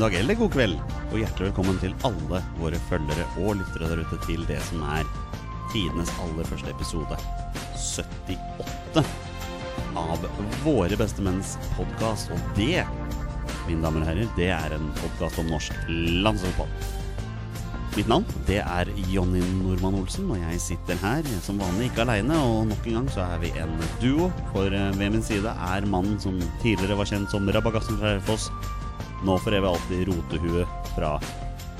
ettermiddag eller god kveld, og hjertelig velkommen til alle våre følgere og lyttere der ute til det som er tidenes aller første episode 78 av Våre bestemenns podkast. Og det, mine damer og herrer, det er en podkast om norsk landslagsfotball. Mitt navn det er Jonny Normann Olsen, og jeg sitter her som vanlig ikke aleine. Og nok en gang så er vi en duo, for eh, ved min side er mannen som tidligere var kjent som Rabagassen fra Raufoss, nå for evig alltid rotehue fra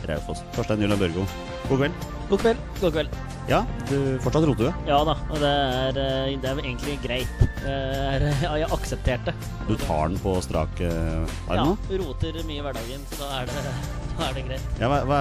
Raufoss. Torstein Jøla Børgo, god kveld. God kveld. God kveld. Ja, du fortsatt rotehue? Ja da, og det er, eh, det er egentlig greit. Jeg, er, ja, jeg aksepterte. Du tar den på strak uh, Ja, arm roter mye i hverdagen, så da er det, da er det greit. Ja, hva, hva,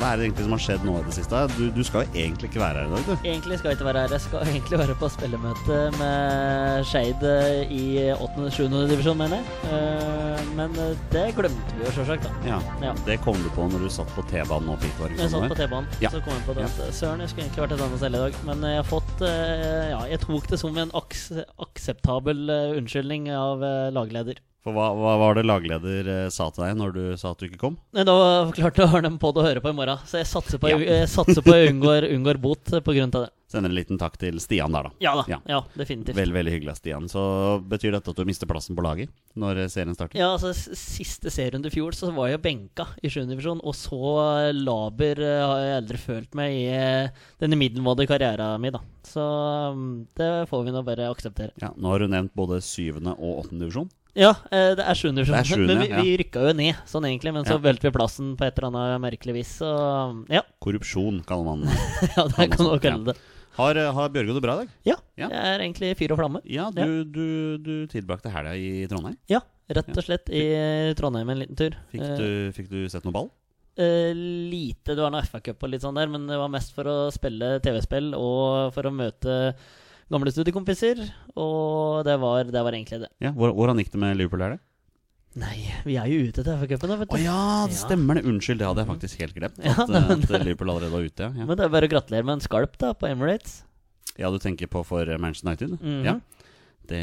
hva er det egentlig som har skjedd nå i det siste? Du, du skal jo egentlig ikke være her i dag, du. Egentlig skal jeg ikke være her. Jeg skal egentlig være på spillemøte med Skeid eh, i 8.-7. divisjon, mener jeg. Eh, Men eh, det glemte vi jo sjølsagt. Ja, Ja. Det kom du på når du satt på T-banen og det ikke Jeg satt på? T-banen, Ja. så kom jeg på det at Søren, jeg skulle egentlig vært et annet sted i dag. Men jeg har fått Ja, jeg tok det som en aks akseptabel unnskyldning av lagleder. For hva, hva var det lagleder eh, sa til deg når du sa at du ikke kom? Da klarte jeg å dem på det å høre på i morgen, så jeg satser på, Ja. jeg satser på jeg unngår, unngår bot på grunn av det. Sender en liten takk til Stian der, da. Ja da. Ja. Ja, definitivt. Veldig veldig hyggelig av Stian. Så betyr dette at du mister plassen på laget når serien starter? Ja, altså Siste serierunde i fjor så var jeg benka i 7. divisjon, og så laber eh, har jeg aldri følt meg i eh, denne middelmådige karrieren min, da. Så um, det får vi nå bare akseptere. Ja, Nå har du nevnt både 7. og 8. divisjon. Ja, eh, det er 7. divisjon, sjuende, men vi, ja. vi rykka jo ned sånn egentlig. Men så Ja. velte vi plassen på et eller annet merkelig vis, så ja. Korrupsjon, kaller man ja det kan man kalle det. Har, eh, har Bjørgo det bra i dag? Ja, Ja. jeg er egentlig fyr og flamme. Ja, du, du, du tilbrakte helga i Trondheim. Ja, rett og slett i Trondheim en liten tur. Fikk Eh, du, fikk du sett noe ball? Uh, lite. Du har noe FA-cup og litt sånn der, men det var mest for å spille TV-spill og for å møte gamle studiekompiser. Og det var, det var egentlig det. Ja, hvor, Hvordan gikk det med Liverpool her, det? Nei, vi er jo ute til FA-cupen, da, vet Å ja, det stemmer det. Unnskyld, det hadde jeg faktisk helt glemt. At, eh, at Liverpool allerede var ute. Ja. Men det er bare å gratulere med en skalp da, på Emirates. ja, du tenker på for Manchester United? Mhm. Ja. Det,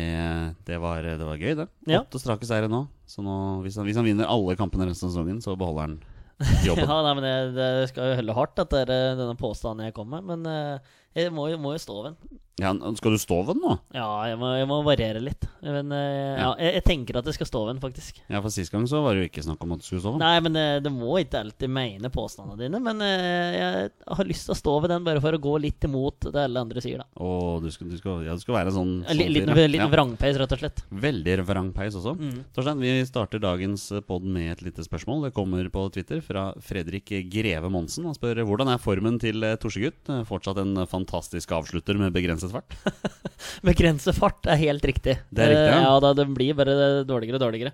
det, var, det var gøy, det. Ja. Åtte strake seire nå. Så nå, hvis, han, hvis han vinner alle kampene resten av sesongen, så beholder han jobben. Ja, nei, men det, det skal jo holde hardt, dette, er, denne påstanden jeg kom med. Men eh, jeg må, må jo stå ved den. Ja, skal du stå ved den nå? Ja, jeg må, jeg må variere litt. Men eh, ja. Jeg, jeg tenker at jeg skal stå ved den, faktisk. Ja, for Sist gang så var det jo ikke snakk om at du skulle stå ved den. Nei, men det, det må ikke alltid mene påstandene dine. Men eh, jeg har lyst til å stå ved den bare for å gå litt imot det alle andre sier, da. Åh, du skal, du skal, ja, du skal være sånn, sånn li- liten, vrangpeis, rett og slett. Veldig vrangpeis også. Mm. Torstein, vi starter dagens pod med et lite spørsmål. Det kommer på Twitter fra Fredrik Greve Monsen. Han spør hvordan er formen til eh, Torsegutt? Eh, Fortsatt en fantastisk avslutter med begrenset fart? begrenset fart er helt riktig. Det er riktig, ja. Eh, ja da, det blir bare dårligere og dårligere.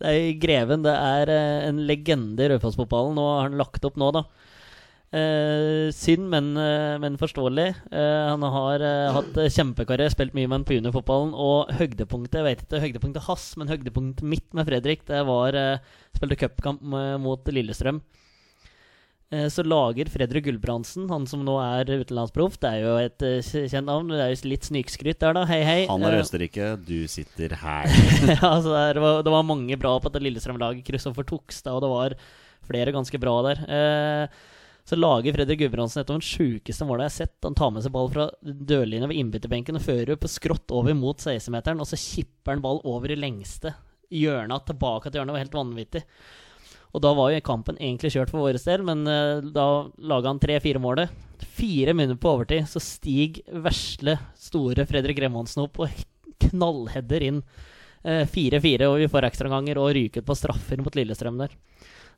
Det er Greven det er eh, en legende i Raufoss-fotballen. Nå har han lagt opp nå, da. Eh, synd, men, eh, men forståelig. Eh, han har eh, hatt eh, kjempekarriere, spilt mye med han på juniorfotballen. Og høydepunktet jeg vet ikke høydepunktet hans, men høydepunktet mitt med Fredrik, det var uh, Spilte cupkamp mot Lillestrøm. Eh, Så lager Fredrik Gulbrandsen, han som nå er utenlandsproff Det er jo et eh, kjent navn, det er jo litt snikskryt der, da. Hei, hei. Han er i Eh, Østerrike, du sitter her. ja, så det var, det var mange bra på dette Lillestrøm-laget. Kristoffer Tokstad, og det var flere ganske bra der. Så lager Fredrik Gulbrandsen et av de sjukeste måla jeg har sett. Han tar med seg ball fra dørlinja ved innbytterbenken og fører på skrått over mot 16-meteren, og så kipper han ball over i lengste hjørnet tilbake til hjørnet. Det var helt vanvittig. Og da var jo kampen egentlig kjørt for vår del, men uh, da laga han tre-fire målet. Fire minutter på overtid så stig vesle, store Fredrik Remonsen opp og knallheader inn eh, 4-4, og vi får ekstraomganger og ryker på straffer mot Lillestrøm der.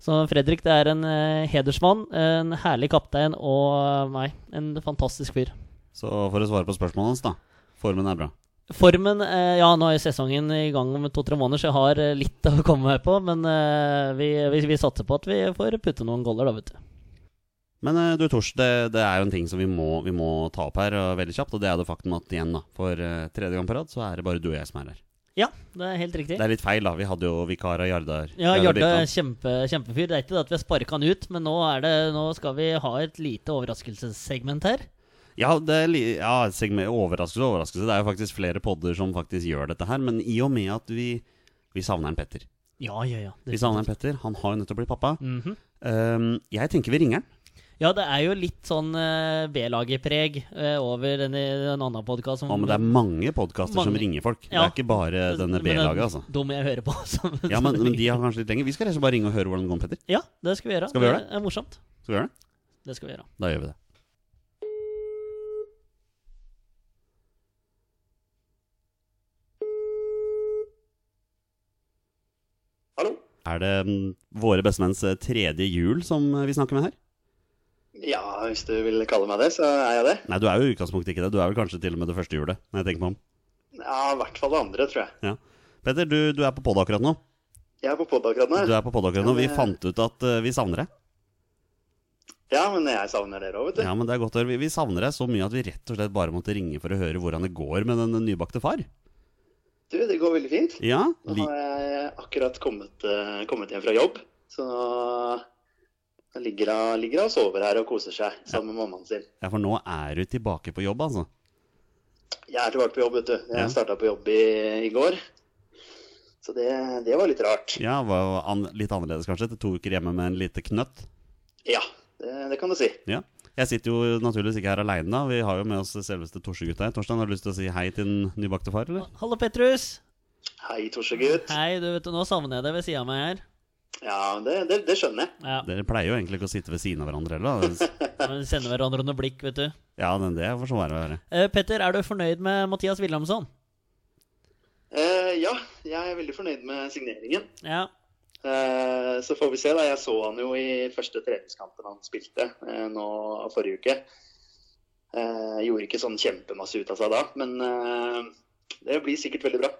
Så Fredrik det er en eh, hedersmann, en herlig kaptein og eh, nei, en fantastisk fyr. Så for å svare på spørsmålet hans, da. Formen er bra. Formen eh, Ja, nå er sesongen i gang om to-tre måneder, så jeg har eh, litt å komme meg på. Men eh, vi, vi, vi satser på at vi får putte noen goller, da, vet du. Men du Tors, det, det er jo en ting som vi må, vi må ta opp her og veldig kjapt. Og det er det faktum at igjen, da, for tredje gang på rad, så er det bare du og jeg som er her. Ja, det er helt riktig. Det er litt feil, da. Vi hadde jo vikar av Jardar. Ja, Jardar er kjempe, kjempefyr. Det er ikke det at vi har sparka han ut, men nå, er det, nå skal vi ha et lite overraskelsessegment her. Ja, det er ja, overraskelse overraskelse. Det er jo faktisk flere podder som faktisk gjør dette her. Men i og med at vi, vi savner en Petter. Ja, ja, ja. Vi savner en Petter. Han har jo nettopp blitt pappa. Mhm. Um, jeg tenker vi ringer han. Ja, det er jo litt sånn uh, B-laget-preg eh, over denne, en annen podkast Ja, men det er mange podkaster som ringer folk. Det er ikke bare denne B-laget, altså. Dumme jeg hører på. Som, Ja, men, men de har kanskje litt lenger. Vi skal rett og slett bare ringe og høre hvordan det går med Petter. Ja, det skal vi gjøre. Skal vi gjøre det? Det er morsomt. Skal vi gjøre det? Det skal vi gjøre. Da gjør vi det. Hallo? Er det mm, våre bestemenns eh, tredje jul som eh, vi snakker med her? Ja, hvis du vil kalle meg det, så er jeg det. Nei, du er jo i utgangspunktet ikke det. Du er vel kanskje til og med det første julet, når jeg tenker meg om. Ja, i hvert fall det andre, tror jeg. Ja. Petter, du, du er på pod akkurat nå. Jeg er på pod akkurat nå. Du er på pod akkurat nå. Vi fant ut at eh, vi savner deg. Ja, men jeg savner dere òg, vet du. Ja, men det er godt å høre. Vi, vi savner deg så mye at vi rett og slett bare måtte ringe for å høre hvordan det går med den nybakte far. Du, det går veldig fint. Ja, Nå har jeg akkurat kommet, eh, kommet hjem fra jobb, så nå ligger ligger og sover her og koser seg sammen med mammaen sin. ja, for nå er du tilbake på jobb, altså. Jeg er tilbake på jobb, vet du. Jeg Ja. starta på jobb i, i går. Så det, det var litt rart. Ja, var an litt annerledes kanskje. Etter to uker hjemme med en lite knøtt. Ja, det, det kan du si. Ja. Jeg sitter jo naturligvis ikke her aleine. Vi har jo med oss selveste Torsegutta. Torstein, har du lyst til å si hei til den nybakte far, eller? Hallo, Petrus. Hei, Torsegutt. Hei, du vet du, nå savner jeg deg ved sida av meg her. Ja, det, det, det skjønner jeg. Ja, Dere pleier jo egentlig ikke å sitte ved siden av hverandre heller. Vi sender hverandre noen blikk, vet du. Ja, men det får så være. Eh, Petter, er du fornøyd med Mathias Wilhelmsson? Eh, ja, jeg er veldig fornøyd med signeringen. Ja. Eh, så får vi se. da. Jeg så han jo i første treningskampen han spilte eh, nå forrige uke. Eh, gjorde ikke sånn kjempemasse ut av seg da, men eh, det blir sikkert veldig bra.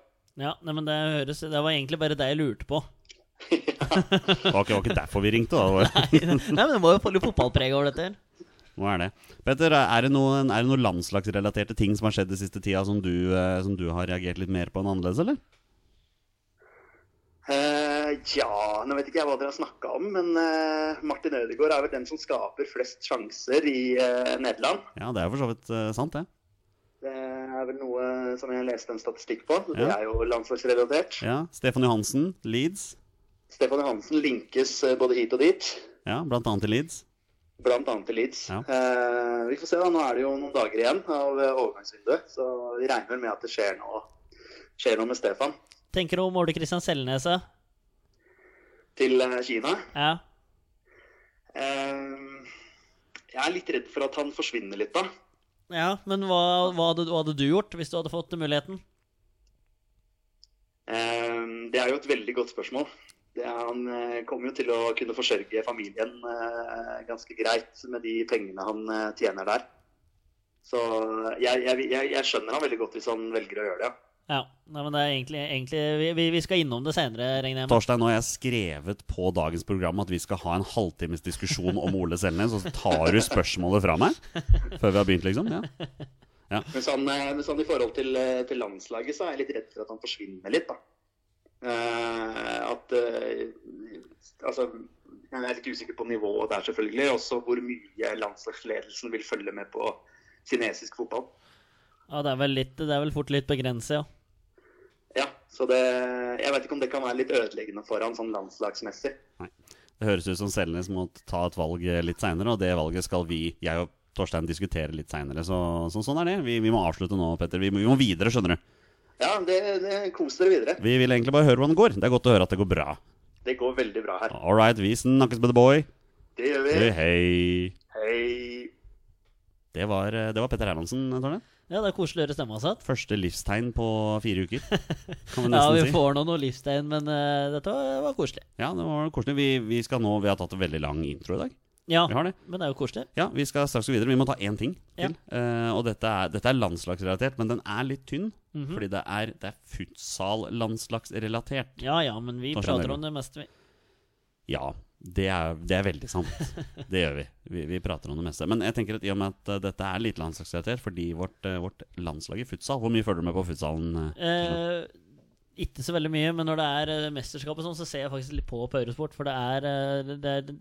Ja, nei, men det høres Det var egentlig bare deg jeg lurte på. Det var ikke, det var ikke derfor vi ringte, da. nei, men det må jo få litt fotballpreg over dette. her. Nå er det. Petter, er det noen, er det noen landslagsrelaterte ting som har skjedd den siste tida som du, som du har reagert litt mer på enn annerledes, eller? Eh, ja, nå vet ikke jeg hva dere har snakka om, men uh, Martin Ødegaard er vel den som skaper flest sjanser i uh, Nederland. Ja, det er for så vidt sant, det. Det er vel noe som jeg leste en statistikk på. Det Ja. er jo landslagsrelatert. Ja, Stefan Johansen, Leeds. Stefan Johansen linkes både hit og dit. Ja, blant annet til Leeds. Blant annet til Leeds. Ja. Vi får se, da. Nå er det jo noen dager igjen av overgangsvinduet. Så vi regner med at det skjer noe, skjer noe med Stefan Tenker du om Ole Kristian Selnese? til eh, Kina. Ja. Eh, jeg er litt redd for at han forsvinner litt, da. ja, men hva, hva, hadde, hva hadde du gjort hvis du hadde fått muligheten? Eh, det er jo et veldig godt spørsmål. Det han kommer jo til å kunne forsørge familien ganske greit med de pengene han tjener der. Så jeg, jeg, jeg, jeg skjønner han veldig godt hvis han velger å gjøre det. ja. Ja, nei, men det er egentlig, egentlig vi, vi, skal innom det senere, regner jeg med. Torstein, nå har jeg skrevet på dagens program at vi skal ha en halvtimes diskusjon om Ole Selnes, og så tar du spørsmålet fra meg før vi har begynt, liksom? Ja. Men sånn, eh, men sånn i forhold til, eh, til landslaget, så er jeg litt redd for at han forsvinner litt, da. Uh, at uh, Altså, jeg er litt usikker på nivået der, selvfølgelig. Også hvor mye landslagsledelsen vil følge med på kinesisk fotball. Ja, det er vel, litt, det er vel fort litt begrenset, ja. Ja, så det Jeg vet ikke om det kan være litt ødeleggende for han sånn landslagsmessig. Nei. Det høres ut som Selnes må ta et valg litt seinere, og det valget skal vi, jeg og Torstein, diskutere litt seinere. Så, så sånn er det. Vi, vi må avslutte nå, Petter. Vi må, vi må videre, skjønner du. Ja, det, det Kos dere videre. Vi vil egentlig bare høre hvordan det går. Det er godt å høre at det går bra. Det går veldig bra her. All right, vi snakkes the boy. Det gjør vi. Hei, hei. Det var, det var Petter Hermansen, Torne. Ja, Det er koselig å høre stemma satt. Første livstegn på fire uker, kan vi nesten si. Ja, vi si. får nå noe livstegn, men uh, dette var, var koselig. Ja, det var koselig. Vi, vi skal nå, vi har tatt en veldig lang intro i dag. Ja, Vi har det. men det er jo koselig. Ja, vi skal straks gå videre. Vi må ta én ting Ja. til. Eh, og dette er, dette er landslagsrelatert, men den er litt tynn. Mhm. Fordi det er, det er futsal-landslagsrelatert. Ja ja, men vi prater om det meste, vi. Ja, det er, det er veldig sant. Det gjør vi. vi. Vi prater om det meste. Men jeg tenker at i og med at uh, dette er litt landslagsrelatert, fordi vårt, uh, vårt landslag i futsal Hvor mye følger du med på futsalen? Uh, ikke så veldig mye, men når det er mesterskapet sånn, så ser jeg faktisk litt på på Eurosport. For det er, eh, det er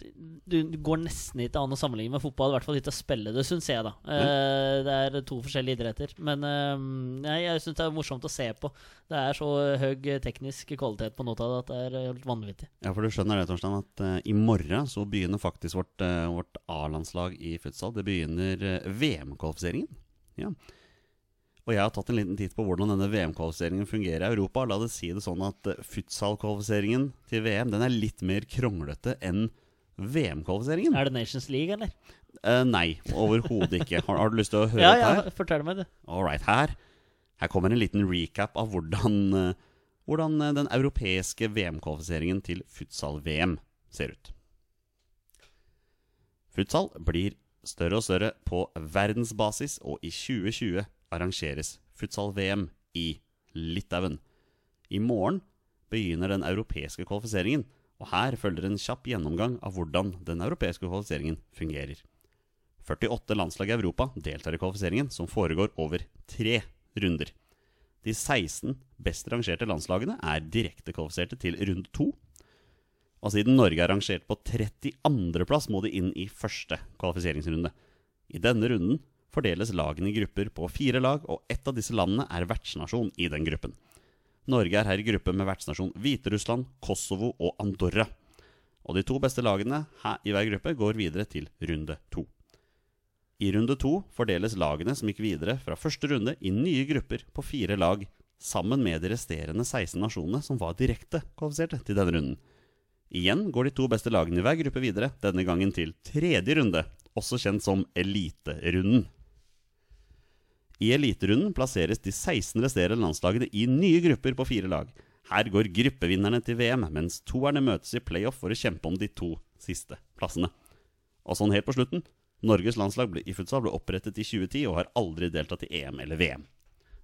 Du går nesten ikke an å sammenligne med fotball. I hvert fall ikke å spille det, syns jeg, da. Mm. det er to forskjellige idretter. Men eh, nei, jeg syns det er morsomt å se på. Det er så høy teknisk kvalitet på noe av det at det er eh, helt vanvittig. Ja, for du skjønner det, Torstein, at eh, i morgen så begynner faktisk vårt, eh, vårt A-landslag i futsal. Det begynner eh, VM-kvalifiseringen. Ja. Og jeg har tatt en liten titt på hvordan denne VM-kvalifiseringen fungerer i Europa. La det si det sånn at eh, futsal-kvalifiseringen til VM den er litt mer kronglete enn VM-kvalifiseringen. Er det Nations League, eller? Eh, nei, overhodet ikke. Har, har du lyst til å høre Ja, ja, her? fortell meg det. All right, her, her kommer en liten recap av hvordan, eh, hvordan eh, den europeiske VM-kvalifiseringen til futsal-VM ser ut. Futsal blir større og større på verdensbasis, og i 2020 arrangeres futsal-VM i Litauen. I morgen begynner den europeiske kvalifiseringen, og her følger en kjapp gjennomgang av hvordan den europeiske kvalifiseringen fungerer. 48 landslag i Europa deltar i kvalifiseringen, som foregår over tre runder. De 16 best rangerte landslagene er direkte kvalifiserte til runde to. Og siden Norge er rangert på 32.-plass, må de inn i første kvalifiseringsrunde. I denne runden fordeles lagene i grupper på fire lag, og ett av disse landene er vertsnasjon i den gruppen. Norge er her i gruppe med vertsnasjon Hviterussland, Kosovo og Andorra. Og de to beste lagene her i hver gruppe går videre til runde to. I runde to fordeles lagene som gikk videre fra første runde i nye grupper på fire lag, sammen med de resterende 16 nasjonene som var direkte kvalifiserte til denne runden. Igjen går de to beste lagene i hver gruppe videre, denne gangen til tredje runde, også kjent som eliterunden. I eliterunden plasseres de 16 resterende landslagene i nye grupper på fire lag. Her går gruppevinnerne til VM, mens toerne møtes i playoff for å kjempe om de to siste plassene. Og sånn helt på slutten Norges landslag ble, i futsal ble opprettet i 2010 og har aldri deltatt i EM eller VM.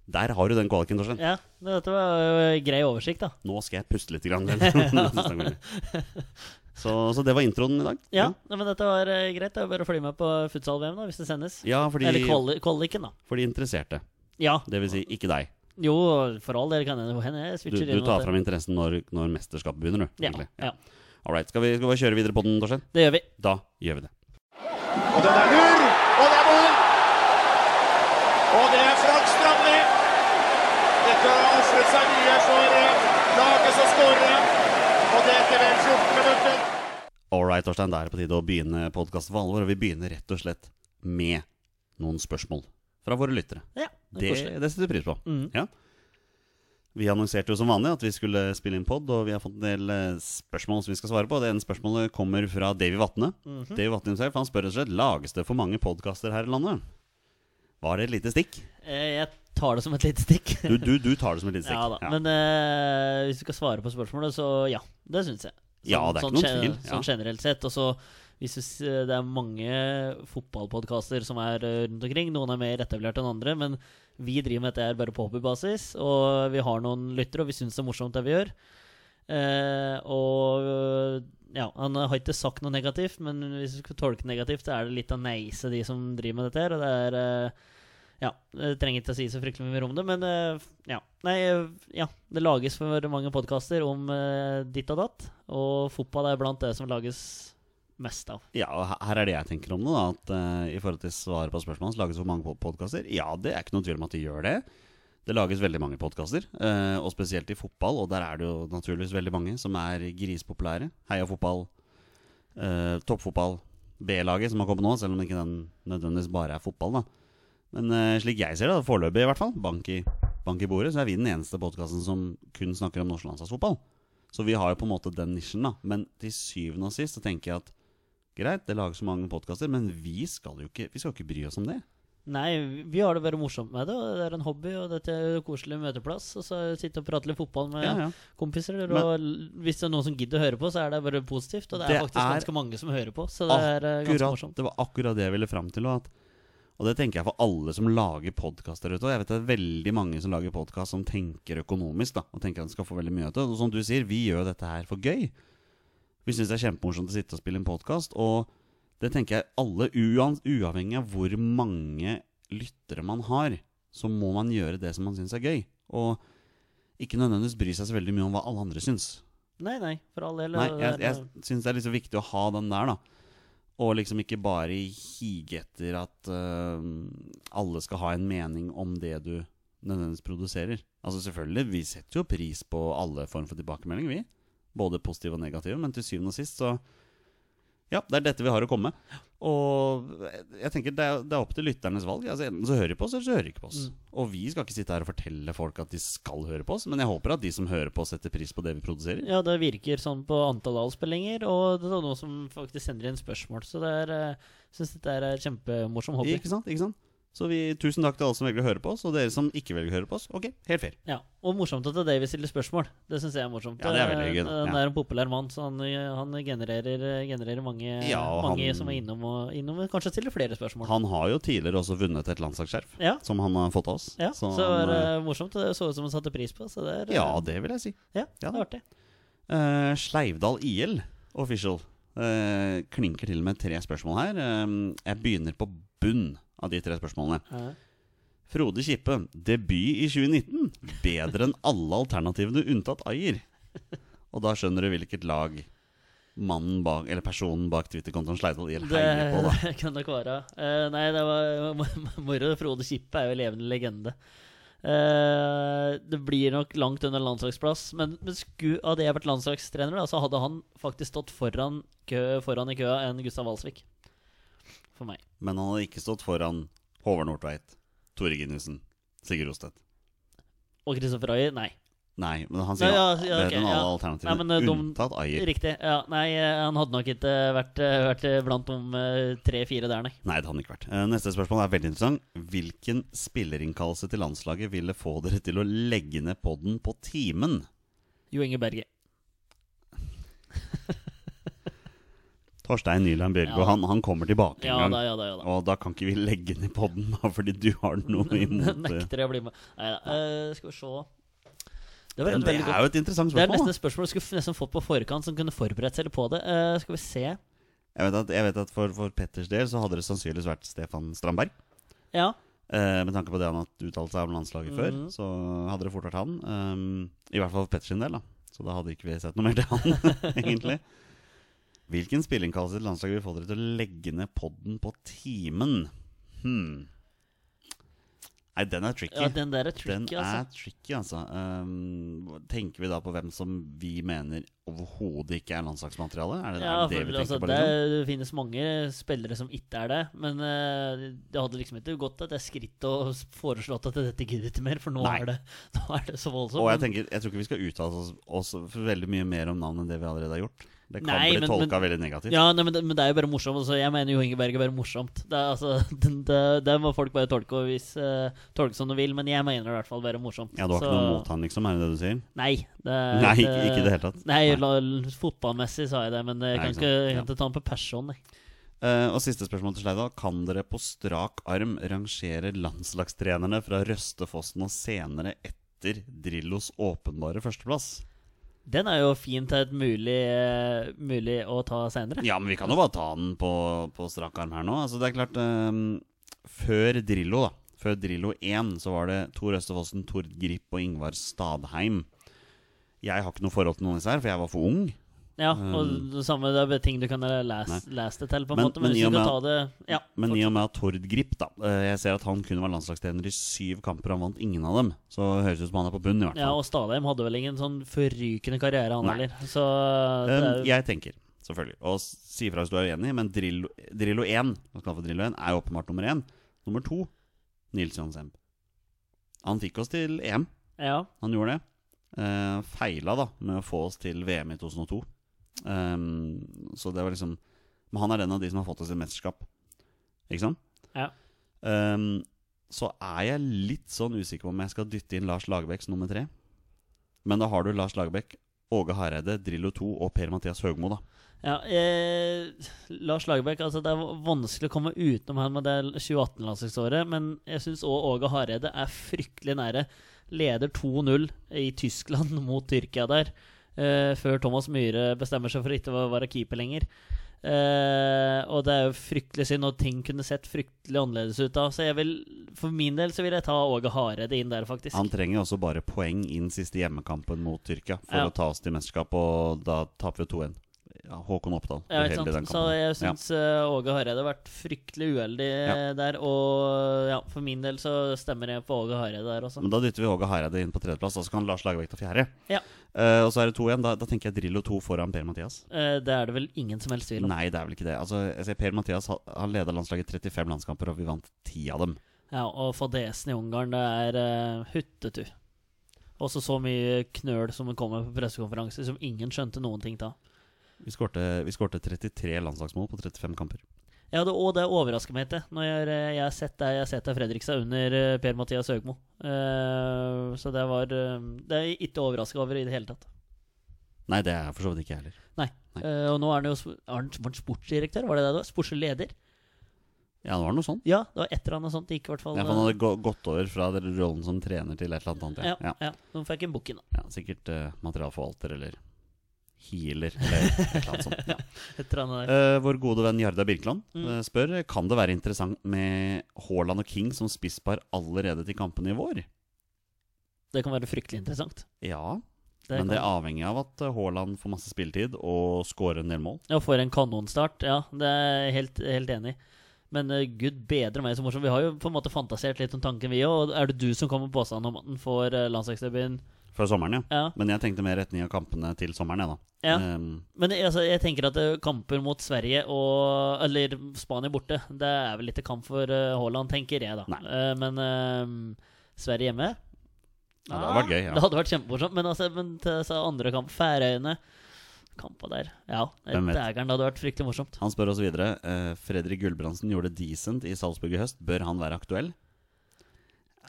Der har du den kvaliken, Torstein. Ja, dette var jo grei oversikt, da. Nå skal jeg puste litt. Grann, så, så det var introen i dag. Ja, ja. men dette var uh, greit. Det er bare å følge med på futsal-VM, da, hvis det sendes. Ja, fordi, Eller kvali- kvaliken, da. for de interesserte. Ja. Det vil si ikke deg. Jo, for all del kan det hende jeg Du, switcher du inn tar mot fram interessen når, når mesterskapet begynner, du. Ja, ja, All right, skal vi, skal vi kjøre videre på den, Torstein? det gjør vi. Da gjør vi det. Og den er lur, og det er mål! Og det er Frank Strandli. Dette har ofret seg mye for eh, laget som skårer. Og det etter vel 14 minutter. All right, Torstein, da er det på tide å begynne podkasten for alvor. Og vi begynner rett og slett med noen spørsmål fra våre lyttere. Ja, det Det, det setter vi pris på. Mm. Ja. Vi annonserte jo som vanlig at vi skulle spille inn pod, og vi har fått en del eh, spørsmål som vi skal svare på. Det ene spørsmålet kommer fra Davy Vatne. Mhm. Davy Vatne himself, han spør rett og slett lages det for mange podkaster her i landet. Var det et lite stikk? Eh, Jeg tar det som et lite stikk. Du, du, du tar det som et lite stikk. Ja da. Men uh, hvis du skal svare på spørsmålet, så ja. Det syns jeg. Ja, det er ikke noen tvil. Sånn generelt sett. Og så hvis det er mange fotballpodkaster som er eh, rundt omkring. Noen er mer etablert enn andre. Men vi driver med dette her bare på hobbybasis. Og vi har noen lyttere, og vi syns det er morsomt det vi gjør. Eh, og ja, han har ikke sagt noe negativt, men hvis du skal tolke negativt, så er det litt av neise, de som driver med dette her. Og det er eh, ja, jeg trenger ikke å si så fryktelig mye om det, men eh, ja. Nei, eh, ja. Det lages for mange podkaster om eh, ditt og datt, og fotball er blant det som lages mest av. Ja, og her- er det jeg tenker om det. da At uh, I forhold til svaret på spørsmålet så lages for mange podkaster. Ja, det er ikke noen tvil om at de gjør det. Det lages veldig mange podkaster, og spesielt i fotball. Og der er det jo naturligvis veldig mange som er grispopulære. Heia fotball, uh, toppfotball, B-laget som har kommet nå, selv om ikke den nødvendigvis bare er fotball. da Men uh, slik jeg ser det, foreløpig i hvert fall, bank i, bank i bordet, så er vi den eneste podkasten som kun snakker om norsk landslagsfotball. Så vi har jo på en måte den nisjen, da. Men til syvende og sist så tenker jeg at greit, det lages så mange podkaster, men vi skal jo ikke, vi skal ikke bry oss om det. Nei, vi har det bare morsomt med det, og det er en hobby, og dette er en koselig møteplass. Og så sitte og prate litt fotball med Ja, ja. kompiser. Og hvis det er noen som gidder å høre på, så er det bare positivt. Og det er faktisk er ganske mange som hører på, så det er eh, ganske morsomt. det var akkurat det jeg ville fram til. At, og det tenker jeg for alle som lager podkast der ute. Og jeg vet det er veldig mange som lager podkast som tenker økonomisk. da Og tenker at de skal få veldig mye av det. Og som du sier, vi gjør dette her for gøy. Vi syns det er kjempemorsomt å sitte og spille en podkast. Og det tenker jeg alle, uavhengig av hvor mange lyttere man har, så må man gjøre det som man syns er gøy. Og ikke nødvendigvis bry seg så veldig mye om hva alle andre syns. Nei, nei, for all del. Nei, jeg, jeg syns det er liksom viktig å ha den der, da. Og liksom ikke bare hige etter at uh, alle skal ha en mening om det du nødvendigvis produserer. Altså selvfølgelig, vi setter jo pris på alle form for tilbakemelding, vi. Både positive og negative, men til syvende og sist så Ja, det er dette vi har å komme med. Og jeg tenker det er, det er opp til lytternes valg. Altså Enten så hører de på oss, eller så hører de ikke på oss. Mm. Og vi skal ikke sitte her og fortelle folk at de skal høre på oss, men jeg håper at de som hører på, setter pris på det vi produserer. Ja, det virker sånn på antall avspillinger, og det er noen som faktisk sender inn spørsmål. Så det er, eh, jeg syns dette er en kjempemorsom hobby. Ikke sant? ikke sant? Så vi, tusen takk til alle som velger å høre på oss, og dere som ikke velger å høre på oss. Ok, helt fair. Ja, Og morsomt at det er Davy stiller spørsmål. Det syns jeg er morsomt. Ja, det er veldig gøy, da. Eh, Han Ja. er en populær mann, så han, han genererer, genererer mange, Ja, mange han- som er innom og, innom og kanskje stiller flere spørsmål. Han har jo tidligere også vunnet et landslagsskjerf, ja, som han har fått av oss. ja, så, Så det han, er eh, morsomt. Det så ut som han satte pris på. Så det er, ja, det vil jeg si. ja, ja det er artig. Uh, Sleivdal IL official uh, klinker til med tre spørsmål her. Uh, jeg begynner på bunn av de tre spørsmålene. Ja. Frode Kippe, debut i 2019. Bedre enn alle alternativene unntatt Ajer. Og da skjønner du hvilket lag mannen bak, eller personen bak Twitter-kontoen Sleivdal IL heier på, da. Det kan nok være. Uh, nei, det var moro. Frode Kippe er jo levende legende. Uh, det blir nok langt under landslagsplass, men, men sku, hadde jeg vært landslagstrener, da, så hadde han faktisk stått foran, kø, foran i køa enn Gustav Walsvik. For meg. Men han hadde ikke stått foran Håvard Nordtveit, Tore Ginnussen, Sigurd Rostedt. Og Kristoffer Ayer? Nei. Nei, men han sier Ja, ja, okay, bedre enn alle ja. alternativene, Nei, men, eh, de- unntatt Ayer. Riktig. Ja, nei, eh, han hadde nok ikke vært, eh, vært eh, blant de tre-fire der, nei. Nei, det hadde han ikke vært. Neste spørsmål er veldig interessant. Hvilken spillerinnkallelse til landslaget ville få dere til å legge ned podden på timen? Jo Inge Berge. Torstein Nyland Bjørgo, han, han kommer tilbake Ja en gang. da, ja da. ja da Og da kan ikke vi legge ned podden da, fordi du har noe imot det. Nekter jeg å bli med. Nei da. Uh, skal vi se Det var Det, det veldig godt er jo et interessant spørsmål. Det er nesten et spørsmål du skulle nesten fått på forkant, som kunne forberedt seg på det. Uh, skal vi se. Jeg vet at, jeg vet at for, for Petters del så hadde det sannsynligvis vært Stefan Strandberg. Ja. Uh, med tanke på det han har uttalt seg om landslaget før, Mhm. så hadde det fort vært han. Um, I hvert fall for Petters del, da. Så da hadde ikke vi sett noe mer til han, egentlig. Hvilken spillinnkallelse til landslaget vil få dere til å legge ned podden på timen? Hmm. Nei, den er tricky. ja, den der er tricky, Den altså. er tricky, altså. Um, tenker vi da på hvem som vi mener overhodet ikke er landslagsmateriale? Er det, Ja, er det det vi vi altså, tenker på? det, Liksom? det finnes mange spillere som ikke er det. Men uh, det hadde liksom ikke gått at det er skritt og foreslått at dette gidder ikke mer, for nå er, det, nå er det så voldsomt. Og jeg tenker, jeg tror ikke vi skal uttale oss, oss veldig mye mer om navn enn det vi allerede har gjort. Det kan Nei, bli men- tolka men- veldig negativt. Ja, nei, men, det, men det er jo bare morsomt. Altså, jeg mener jo Ingeberg er bare morsomt. Det, altså, det, det, må folk bare tolke, og hvis, uh, tolke som de vil, men jeg mener det i hvert fall bare morsomt. Ja, Du har Så- ikke noe mot han, liksom? Er det det du sier? Nei. Det, Nei, ikke, i det hele tatt. Nei, la- fotballmessig sa jeg det, men jeg Nei, kan ikke jeg kan ikke ta han på person. Nei. Uh, og siste spørsmål til Sleida. Kan dere på strak arm rangere landslagstrenerne fra Røstefossen og senere etter Drillos åpenbare førsteplass? Den er jo fint et mulig, uh, mulig å ta senere. Ja, men vi kan jo bare ta den på, på strak arm her nå. Altså, det er klart um, Før Drillo, da. Før Drillo 1 så var det Tor Østefossen, Tord Grip og Ingvar Stadheim. Jeg har ikke noe forhold til noen av disse her, for jeg var for ung. Ja, og det samme det er ting du kan lese, lese det til, på en Men- måte. men Men i og med ta det Ja, Men i og med Tord Grip da eh, Jeg ser at han kun var landslagstrener i syv kamper, han vant ingen av dem. Så høres ut som han er på bunnen, i hvert fall. ja, og Stadheim hadde vel ingen sånn forrykende karriere, han heller. Så Um, jeg tenker, selvfølgelig, og si ifra hvis du er uenig, men Drillo, Drillo 1 hva skal han for Drillo 1, er åpenbart nummer 1. Nummer 2 Nils Johan Semb. Han fikk oss til EM. ja, Han gjorde det. Uh, feila da med å få oss til VM i 2002. Um, så det var liksom Men han er den av de som har fått oss et mesterskap. Ikke sant? Ja. Um, så er jeg litt sånn usikker på om jeg skal dytte inn Lars Lagerbäck som nummer tre. Men da har du Lars Lagerbäck, Åge Hareide, Drillo 2 og Per-Mathias Høgmo, da. ja eh, Lars Lagerbäck, altså det er vanskelig å komme utenom han med det 2018-landslagsåret, men jeg syns òg Åge Hareide er fryktelig nære. Leder 2-0 i Tyskland mot Tyrkia der. Eh, før Thomas Myhre bestemmer seg for ikke å være keeper lenger. Uh, og det er jo fryktelig synd, og ting kunne sett fryktelig annerledes ut da. Så jeg vil, for min del så vil jeg ta Åge Hareide inn der, faktisk. Han trenger også bare poeng inn siste hjemmekampen mot Tyrkia for Ja. å ta oss til mesterskap, og da taper vi 2-1. Ja, Håkon Oppdal. Ja, ikke sant? Så jeg syns ja. Åge Hareide har vært fryktelig uheldig Ja. eh, der. Og ja, for min del så stemmer jeg på Åge Hareide der også. Men da dytter vi Åge Hareide inn på tredjeplass, og så kan Lars Lagerbäck ta fjerde. Ja. Uh, og så er det to igjen. Da, da tenker jeg Drillo to foran Per-Mathias. Uh, det er det vel ingen som helst tvil om. Nei, det er vel ikke det. Altså, jeg ser Per-Mathias har han leda landslaget 35 landskamper, og vi vant 10 av dem. Ja, og fadesen i Ungarn, det er uh, huttetu. Også så mye knøl som kommer på pressekonferanser, som ingen skjønte noen ting av. Vi skårte, vi skårte 33 landslagsmål på 35 kamper. Ja, det, og det overrasker meg ikke, når jeg, jeg har sett det jeg har sett av Fredrikstad under eh, Per-Mathias Høgmo. Uh, så det var eh, Det er jeg ikke overraska over i det hele tatt. Nei, det er for så vidt ikke jeg heller. Nei. Nei. Uh, og nå er han jo han, var han sportsdirektør, var det det det var? Sportslig leder? Ja, det var noe sånt. Ja, det var et eller annet sånt. Gikk i hvert fall Ja, for han hadde gå- gått over fra rollen som trener til et eller annet annet. ja, Ja, ja. Nå fikk jeg inn, da. ja sikkert uh, materialforvalter eller healer eller et eller annet sånt. Ja. Eh, vår gode venn Jarda Birkeland Mm. eh, spør Kan det være interessant med Haaland og King som spisspar allerede til kampene i vår. Det kan være fryktelig interessant. Ja, Det men kan- det er avhengig av at eh, Haaland får masse spilletid og scorer en del mål. Ja, får en kanonstart. Ja, det er jeg helt, helt enig i. Men uh, gud bedre meg så morsomt. Vi har jo på en måte fantasert litt om tanken, vi òg. Er det du som kommer med påstanden om at han får uh, landslagsdebuten? Før sommeren, ja. Ja. Men jeg tenkte mer retning av kampene til sommeren, jeg, da. Ja. Um, Men altså, jeg tenker at eh, kamper mot Sverige og Eller Spania borte, det er vel ikke kamp for Haaland, Haaland, tenker jeg, da. Eh, men uh, Sverige hjemme Ja, det hadde vært gøy, ja. Det hadde vært kjempemorsomt. Men, altså, men til disse andre kamp, Færøyene Kampa der. Ja, dægeren, det hadde vært fryktelig morsomt. han spør oss videre. eh, Fredrik Gulbrandsen gjorde decent i Salzburg i høst. Bør han være aktuell?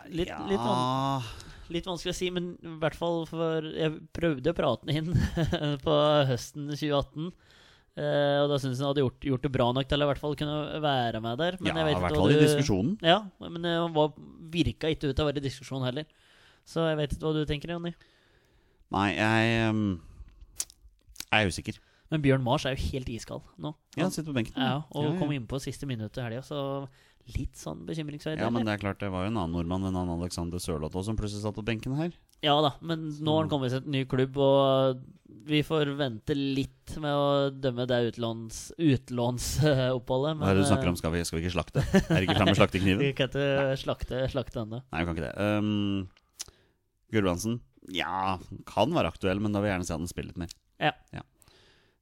Litt, litt, van, litt vanskelig å si, men i hvert fall for Jeg prøvde å prate den inn på høsten 2018. eh, og da syns jeg han hadde gjort, gjort det bra nok til å i hvert fall kunne være med der. Men ja, i hvert fall i diskusjonen. Ja, men eh, han var, virka ikke ut til å være i diskusjon heller. Så jeg vet ikke hva du tenker, Jonny. Nei, jeg jeg er usikker. Men Bjørn Mars er jo helt iskald nå. Ja, han sitter på benken. Ja, og ja, ja. kom innpå siste minuttet i helga, så litt sånn bekymringsverdig. Ja, men det er klart, det var jo en annen nordmann enn han Alexander Sørloth som plutselig satt på benken her. Ja da, men nå har han kommet seg til en ny klubb, og vi får vente litt med å dømme det utlåns, utlånsoppholdet. Hva er det du snakker om? Skal vi, skal vi ikke slakte? Er det ikke framme med Vi kan ikke slakte, slakte ennå. Nei, vi kan ikke det. Um, Gulbrandsen? Ja, kan være aktuell, men da vil jeg gjerne se at han spiller litt mer. Ja.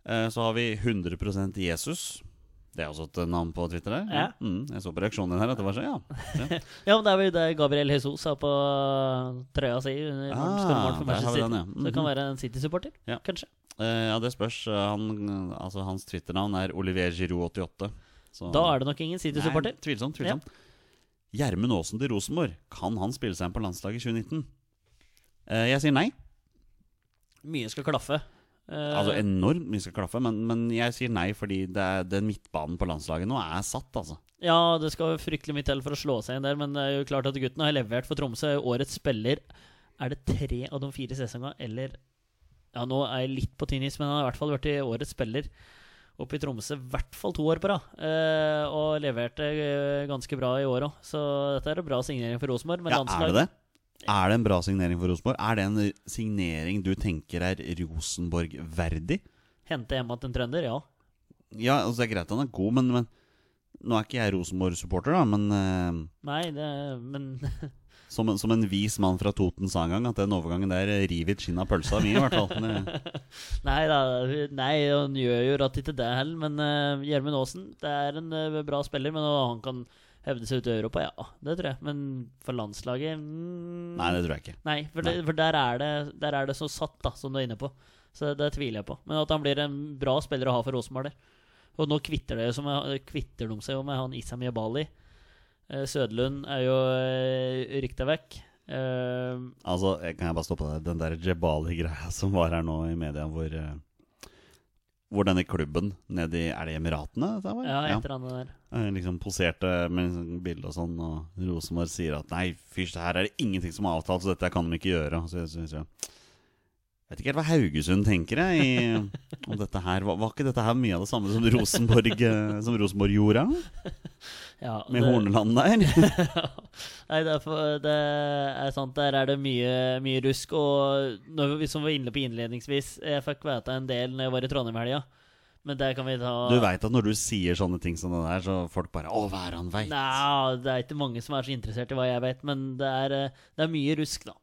Eh, så har vi 100% Jesus. Det er også et navn på Twitter der. Ja. Mm, jeg så på reaksjonen din her at det var sånn, ja. ja. Ja, men det er jo det Gabriel Jesus har på trøya si under for Ah, Manchester City. den, ja. Så det kan Mhm. være en City-supporter, Ja. kanskje. Eh, ja, det spørs. Han, altså, hans Twitter-navn er Olivier Giroud88. Så- Da er det nok ingen City-supporter. Tvilsomt. tvilsomt. Gjermund Aasen til Rosenborg. Kan han spille seg inn på landslaget i 2019? Eh, jeg sier nei. Mye skal klaffe. Eh, Altså enormt mye skal klaffe, men, men jeg sier nei fordi det er, den midtbanen på landslaget nå er satt, altså. Ja, det skal fryktelig mye til for å slå seg inn der, men det er jo klart at gutten har levert for Tromsø. Årets spiller Er det tre av de fire sesongene, eller Ja, nå er jeg litt på tynn is, men han har i hvert fall i årets spiller oppe i Tromsø i hvert fall to år på rad. Eh, og leverte eh, ganske bra i år òg, så dette er en bra signering for Rosenborg. Ja, er det det? Er det en bra signering for Rosenborg? Er det en signering du tenker er Rosenborg-verdig? hente hjem igjen en trønder, ja. Ja, altså det er greit han er god, men, men Nå er ikke jeg Rosenborg-supporter, da, men eh, Nei, det Men som, en- som en vis mann fra Toten sa en gang, at den overgangen der river et skinn av pølsa mi, i hvert fall. Det- Nei da, nei, han gjør jo rett ikke det heller, men uh, Gjermund Aasen det er en eh, bra spiller. Men han kan hevde seg ut i Europa, ja, det tror jeg. Men for landslaget mm, Nei, det tror jeg ikke. Nei, for, det, for der, er det, der er det så satt, da, som du er inne på. Så det tviler jeg på. Men at han blir en bra spiller å ha for Rosenborg der. Og nå kvitter, det jo kvitter de seg jo med han Isam Jebali. Eh, Sødlund er jo uh, rykta vekk. Eh, Altså, Kan jeg bare stoppe deg? Den der Jebali-greia som var her nå i media, hvor eh, Hvor denne klubben nede i Er det Emiratene? Det var? ja, et eller annet der. Ja. Liksom poserte med sånn bilde og sånn, og Rosenborg sier at nei, fysj, her er det ingenting som er avtalt, så dette kan de ikke gjøre. Så jeg synes, Jeg vet ikke helt hva Haugesund tenker jeg i, om dette her. Var, var ikke dette her mye av det samme som Rosenborg, eh, som Rosenborg gjorde? Ja, Med det- Horneland der? Nei, det er, det er sant. Der er det mye, mye rusk. Og når vi, som vi var inne på innledningsvis, jeg fikk vite en del når jeg var i Trondheim helga. Men der kan vi ta Du veit at når du sier sånne ting som det der, så folk bare Å, hva er han veit? Nei, det er ikke mange som er så interessert i hva jeg vet, men det er, eh, det er mye rusk, da.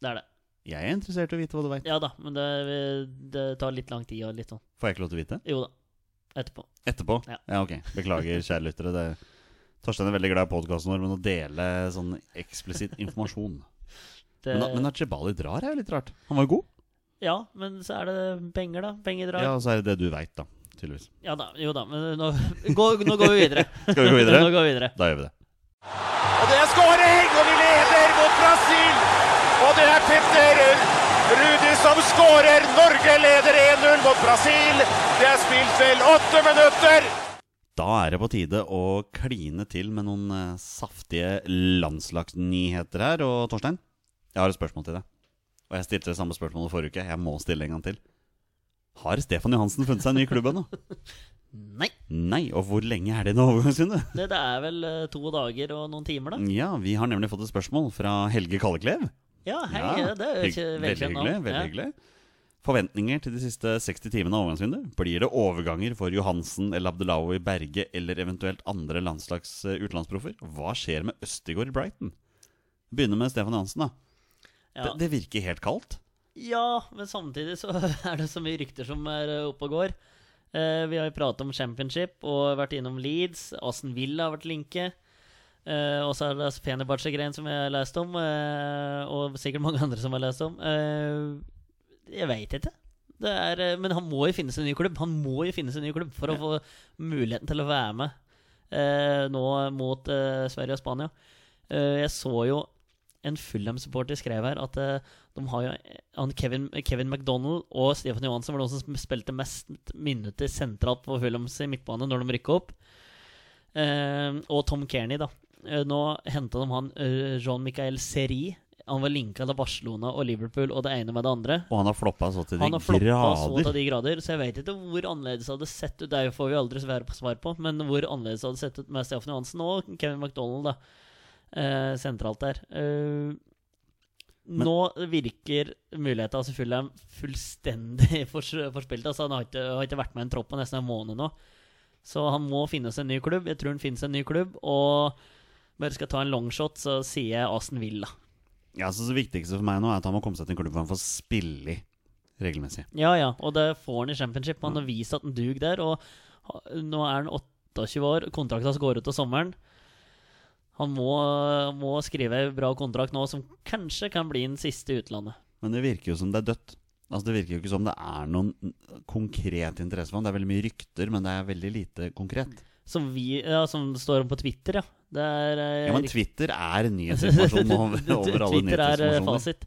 Det er det. Jeg er interessert i å vite hva du veit. Ja da, men det, det tar litt lang tid og litt sånn. Får jeg ikke lov til å vite? Jo da. Etterpå. Etterpå? Ja. ok. Beklager, kjære lyttere. Det, Torstein er veldig glad i podkasten vår, men å dele sånn eksplisitt informasjon Det, Men, men at Jebali drar, er jo litt rart. Han var jo god. ja, men så er det penger, da. Penger drar. Ja, Ja. og så er det det du veit, da. Tydeligvis. da, jo da. Men nå, gå, nå går vi videre. Skal vi gå videre? nå går vi videre. Da gjør vi det. Og det er skåring, og vi leder mot Brasil. Og det er Petter Rudi som skårer. Norge leder 1-0 mot Brasil. Det er spilt vel åtte minutter. Da er det på tide å kline til med noen eh, saftige landslagsnyheter her. Og Torstein, jeg har et spørsmål til deg. Og jeg stilte det samme spørsmålet forrige uke. Jeg må stille en gang til. Har Stefan Johansen funnet seg en ny klubb ennå? Nei. Nei, og hvor lenge er det nå overgangsvindu? Det, det er vel eh, to dager og noen timer, da. Ja, vi har nemlig fått et spørsmål fra Helge Kalleklev. Ja, hei. Ja, det er jo ikke Veldig hyggelig. veldig Ja. Forventninger til de siste 60 timene av overgangsvinduet? Blir det overganger for Johansen eller Abdelawi Berge eller eventuelt andre landslags eh, utenlandsproffer? Hva skjer med Østigård i Brighton? Begynner med Stefan Johansen, da. Ja. Det, det virker helt kaldt. Ja, men samtidig så er det så mye rykter som er eh, oppe og går. Eh, vi har jo pratet om Championship og vært innom Leeds. Aston Villa har vært linke. Eh, og så er det Fenerbahçe-greien som jeg har lest om, eh, og sikkert mange andre som har lest om. Eh, jeg veit ikke. Det er, eh, men han må jo finne seg en ny klubb. Han må jo finne seg en ny klubb for å få muligheten til å være med eh, nå mot eh, Sverige og Spania. Eh, jeg så jo en Fulham-supporter skrev her at eh, de har jo han Kevin, Kevin McDonald og Stefan Johansen var de som spilte mest minutter sentralt på Fulhams midtbane når de rykka opp. Eh, og Tom Kearney, da. Nå henta de han Jean-Michael Seri. Han var linka til Barcelona og Liverpool og det ene med det andre. Og han har floppa så til de Han har grader. så til de grader, så jeg vet ikke hvor annerledes det hadde sett ut. Det får vi aldri svar på, men hvor annerledes det hadde sett ut med Stefan Johansen og Kevin McDonald da, eh, sentralt der. Eh, Men- nå virker muligheten selvfølgelig Fulham fullstendig fors forspilt. Altså, han har ikke, har ikke vært med i en tropp på nesten en måned nå. Så han må finne seg en ny klubb. Jeg tror han finnes en ny klubb. Og bare skal ta en longshot, så sier jeg Aston Villa. Ja, så Det viktigste for meg nå er at han må komme seg til en klubb hvor han får spille i regelmessig. Ja, ja, og det får han i championship. Han har vist at han duger der. Og nå er han 28 år, kontrakten hans går ut til sommeren. Han må, må skrive en bra kontrakt nå, som kanskje kan bli den siste i utlandet. Men det virker jo som det er dødt. Altså Det virker jo ikke som det er noen konkret interesse for ham. Det er veldig mye rykter, men det er veldig lite konkret. Som, vi, ja, som står om på Twitter, ja. Det er eh, Ja, Men Twitter er nyhetsinformasjon over, over alle Twitter er eh, fasit.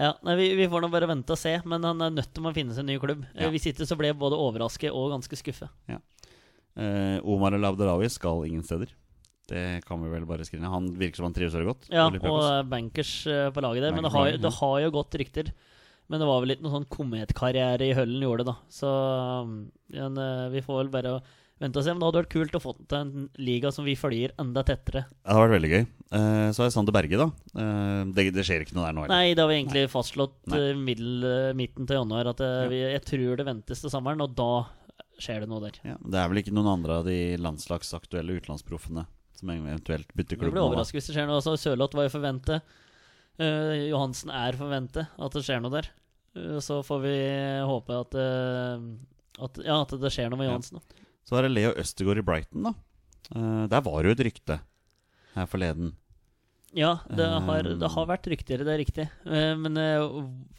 Ja, nei, vi, vi får nå bare vente og se, men han er nødt til å finne seg en ny klubb. Eh, Ja. Hvis ikke så ble jeg både overrasket og ganske skuffet. Eh, Omar El Abdelawi skal ingen steder. Det kan vi vel bare skrive ned. Han virker som han trives veldig godt. Ja, og bankers på laget der. Men det har, det har jo gått rykter. Men det var vel ikke noen sånn kometkarriere i Høllen gjorde, det, da. Så ja, eh, vi får vel bare vente og se. Men det hadde vært kult å få til en liga som vi følger enda tettere. Ja, det hadde vært veldig gøy. Eh, så er Sander Berge, da. Eh, det, det skjer ikke noe der nå Eller? Nei, det har vi egentlig Nei. fastslått middel, eh, midten til januar. At Ja. vi, jeg tror det ventes til sommeren, og da skjer det noe der. Ja, det er vel ikke noen andre av de landslagsaktuelle utenlandsproffene som eventuelt bytter klubb? Det blir overrasket hvis det skjer noe. Altså, Sørloth var jo forventet. Uh, Johansen er forventet at det skjer noe der. Uh, så får vi håpe at, uh, at, ja, at det skjer noe med Johansen. Da. Så er det Leo Østegård i Brighton, da. Uh, der var det jo et rykte her forleden. Ja, det har, Eh. det har vært rykter, det er riktig. Eh, men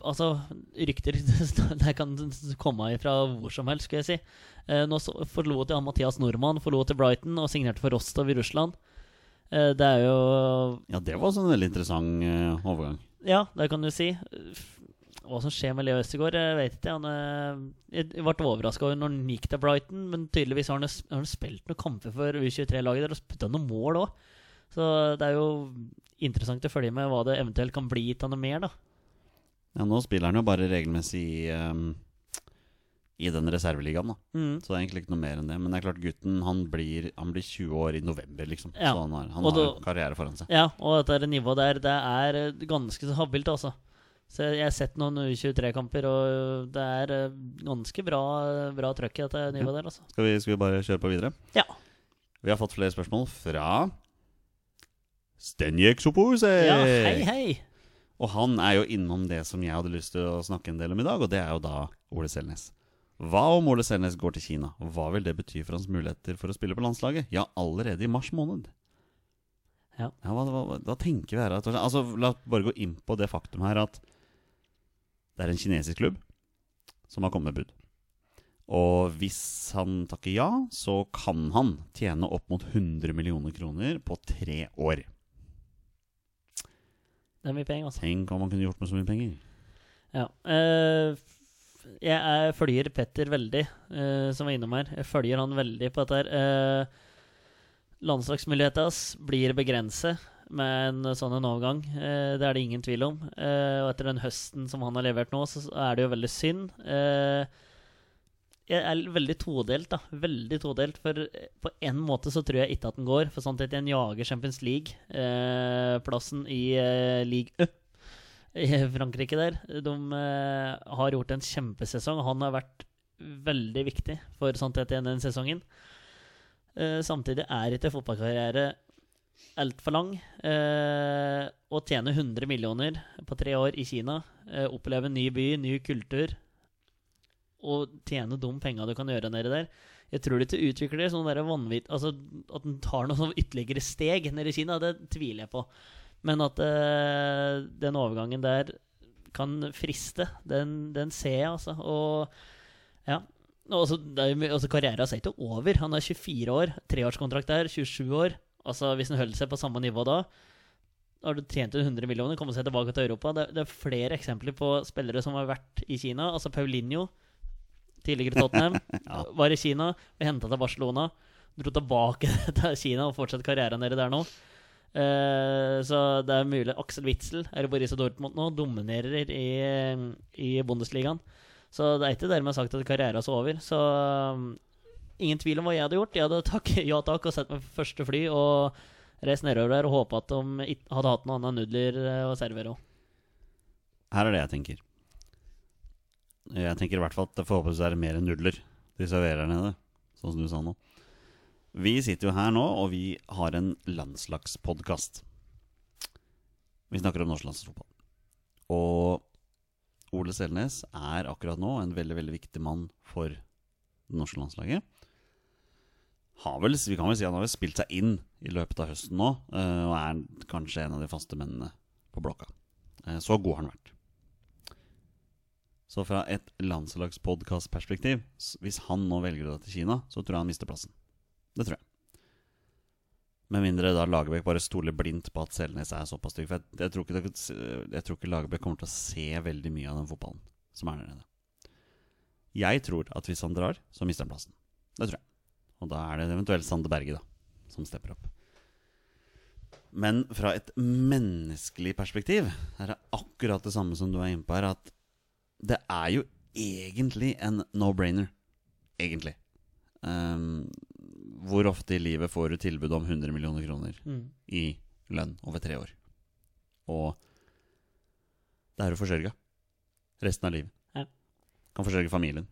altså, rykter det kan komme fra hvor som helst, skal jeg si. Nå forlot jeg Mathias Nordmann, forlot til Brighton og signerte for Rostov i Russland. Det er jo Ja, det var også en veldig interessant overgang. Ja, det kan du si. Hva som skjer med Leo Østegård, jeg vet ikke. Han, eh, jeg ble overraska når han gikk til Brighton, men tydeligvis har han, har han spilt noen kamper for U23-laget der og putta noen mål òg. Så det er jo interessant å følge med hva det eventuelt kan bli til noe mer, da. Ja, nå spiller han jo bare regelmessig i, um, i den reserveligaen, da. Mm. Så det er egentlig ikke noe mer enn det. Men det er klart, gutten han blir, han blir 20 år i november, liksom. Ja. Så han har, han har da- karriere foran seg. Ja, og dette nivået der, det er eh, ganske så habilt, altså. Så jeg har sett noen U23-kamper, og det er eh, ganske bra, bra trøkk i dette nivået der, altså. Skal vi, skal vi bare kjøre på videre? Ja. Vi har fått flere spørsmål fra Stenjek Sopose. Ja, hei, hei. Og han er jo innom det som jeg hadde lyst til å snakke en del om i dag, og det er jo da Ole Selnes. Hva om Ole Selnes går til Kina? Hva vil det bety for hans muligheter for å spille på landslaget? Ja, allerede i mars måned. Ja. hva, hva, hva, da tenker vi her? at- Altså, La oss bare gå inn på det faktum her at det er en kinesisk klubb som har kommet med bud. Og hvis han takker ja, så kan han tjene opp mot 100 millioner kroner på tre år. Det er mye penger, altså. Tenk hva man kunne gjort med så mye penger. Ja. Uh, jeg er, følger Petter veldig, uh, som var innom her. Jeg følger han veldig på dette her. Uh, Landslagsmulighetene hans blir begrenset med en sånn en overgang. Eh, det er det ingen tvil om. Eh, og etter den høsten som han har levert nå, så er det jo veldig synd. Eh, jeg er veldig todelt, da. Veldig todelt. For på en måte så tror jeg ikke at den går. For sånn at en jager Champions League-plassen i eh, League Ø i Frankrike der. De har gjort en kjempesesong. Han har vært veldig viktig for sånt etter den sesongen. Samtidig er ikke fotballkarriere altfor lang. Eh, å tjene 100 millioner på tre år i Kina, eh, oppleve en ny by, ny kultur, og tjene de penga du kan gjøre nedi der Jeg tror ikke utvikler sånn der vanvitt Altså at den tar noen sånn ytterligere steg nede i Kina, det tviler jeg på. Men at eh, den overgangen der kan friste, den, den ser jeg, altså. Og ja. Og så, det altså, karrieren er ikke over. Han er 24 år, treårskontrakt der, 27 år. Altså Hvis han holder seg på samme nivå da, har du tjent 100 millioner, kommer seg tilbake til Europa. Det, det er flere eksempler på spillere som har vært i Kina. Altså Paulinho, tidligere Tottenham, Ja. var i Kina, ble henta til Barcelona. Dro tilbake til Kina og fortsatte karrieren deres der nå. Eh, så det er mulig Aksel Witzel er i Borussia Dortmund nå, dominerer i, i Bundesligaen. Så det er ikke dermed sagt at karrieren er så over. Så ingen tvil om hva jeg hadde gjort. Jeg hadde takket ja takk og sett meg på første fly og reist nedover der og håpa at de hadde hatt noe annet nudler eh, å servere òg. Her er det jeg tenker. Jeg tenker i hvert fall at det forhåpentligvis er mer enn nudler de serverer her nede. Sånn som du sa nå. Vi sitter jo her nå, og vi har en landslagspodkast. Vi snakker om norsk landslagsfotball. Og Ole Selnes er akkurat nå en veldig veldig viktig mann for det norske landslaget. Har vel, vi kan vel si han har vel spilt seg inn i løpet av høsten nå, eh, og er kanskje en av de faste mennene på blokka. Eh, Så god har han vært. Så fra et landslagspodkastperspektiv, hvis han nå velger å dra til Kina, så tror jeg han mister plassen. Det tror jeg. Med mindre da Lagerbäck bare stoler blindt på at Selnes er såpass stygg. For jeg, jeg, tror ikke, jeg tror ikke Lagerbäck kommer til å se veldig mye av den fotballen som er der nede. Jeg tror at hvis han drar, så mister han plassen. Det tror jeg. Og da er det eventuelt Sande Berge, da, som stepper opp. Men fra et menneskelig perspektiv er det akkurat det samme som du er inne på her, at det er jo egentlig en no-brainer. Egentlig. Um, hvor ofte i livet får du tilbud om 100 millioner kroner Mm. i lønn over tre år? Og det er du forsørga resten av livet. Ja. Kan forsørge familien.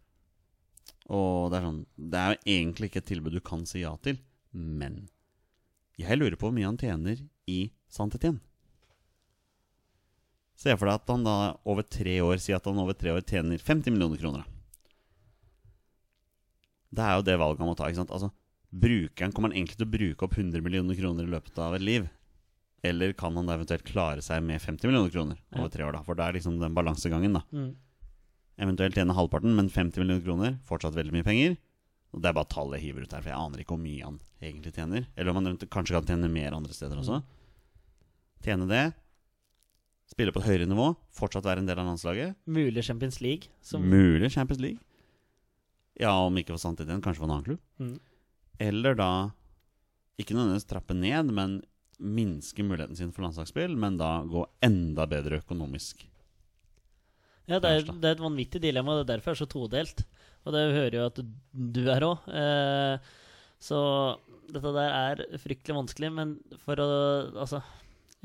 Og det er sånn Det er jo egentlig ikke et tilbud du kan si ja til, men jeg lurer på hvor mye han tjener i Santetien. Se for deg at han da over tre år sier at han over tre år tjener 50 millioner kroner. Det er jo det valget han må ta. ikke sant? Altså, Brukeren Kommer han egentlig til å bruke opp 100 millioner kroner i løpet av et liv? Eller kan han da eventuelt klare seg med 50 millioner kroner over tre år? da? For det er liksom den balansegangen. da. Mm. Eventuelt tjene halvparten, men 50 millioner kroner, fortsatt veldig mye penger. Og Det er bare tallet jeg hiver ut her, for jeg aner ikke hvor mye han egentlig tjener. Eller om han kanskje kan tjene mer andre steder også. Tjene det, spille på et høyere nivå, fortsatt være en del av landslaget. Mulig Champions League. Som, Mulig Champions League. Ja, om ikke for Santetien, kanskje for en annen klubb. mm. Eller da ikke nødvendigvis trappe ned, men minske muligheten sin for landslagsspill, men da gå enda bedre økonomisk. Ja, det er, det er et vanvittig dilemma, og det er derfor det er så todelt. Og det hører jo at du er òg. Eh, så dette der er fryktelig vanskelig, men for å Altså,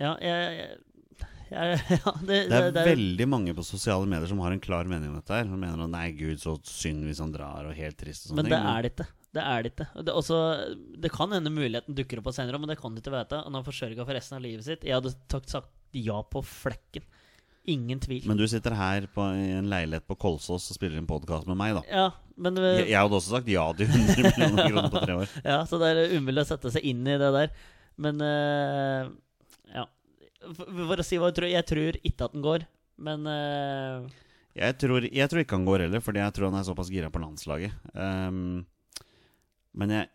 ja, jeg, jeg, ja, ja, det, Det er det er- veldig mange på sosiale medier som har en klar mening om dette her. Som mener at nei, gud, så synd hvis han drar, og helt trist og sånne Men det er det ikke. Det er det ikke. Det, også, det kan hende muligheten dukker opp senere, men det kan du ikke vite. Han har forsørga for resten av livet sitt. Jeg hadde sagt ja på flekken. Ingen tvil. Men du sitter her på, i en leilighet på Kolsås og spiller en podkast med meg, da. ja, men Jeg, jeg hadde også sagt ja til 100 millioner kroner på tre år. Ja, så det er umulig å sette seg inn i det der. Men uh, ja. For, for å si hva jeg tror Jeg tror ikke at den går, men uh, Jeg tror, jeg tror ikke han går heller, fordi jeg tror han er såpass gira på landslaget. Um, men jeg,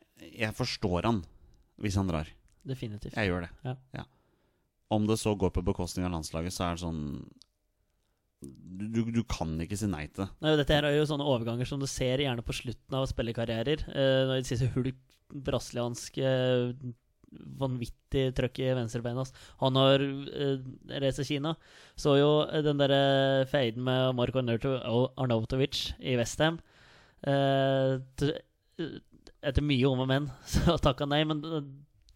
jeg forstår han hvis han drar. definitivt. Jeg gjør det. Ja. Om det så går på bekostning av landslaget, så er det sånn du, du, kan ikke si nei til det. Dette her er jo sånne overganger som du ser gjerne på slutten av spillekarrierer. Eh, når de sier hulk, brasiliansk eh, vanvittig trøkk i venstrebeinet hans. Han har eh, reist til Kina. Så jo eh, den derre feiden med Marko Arnautovic i Westham. Eh, etter mye om og men, så takka nei. Men uh,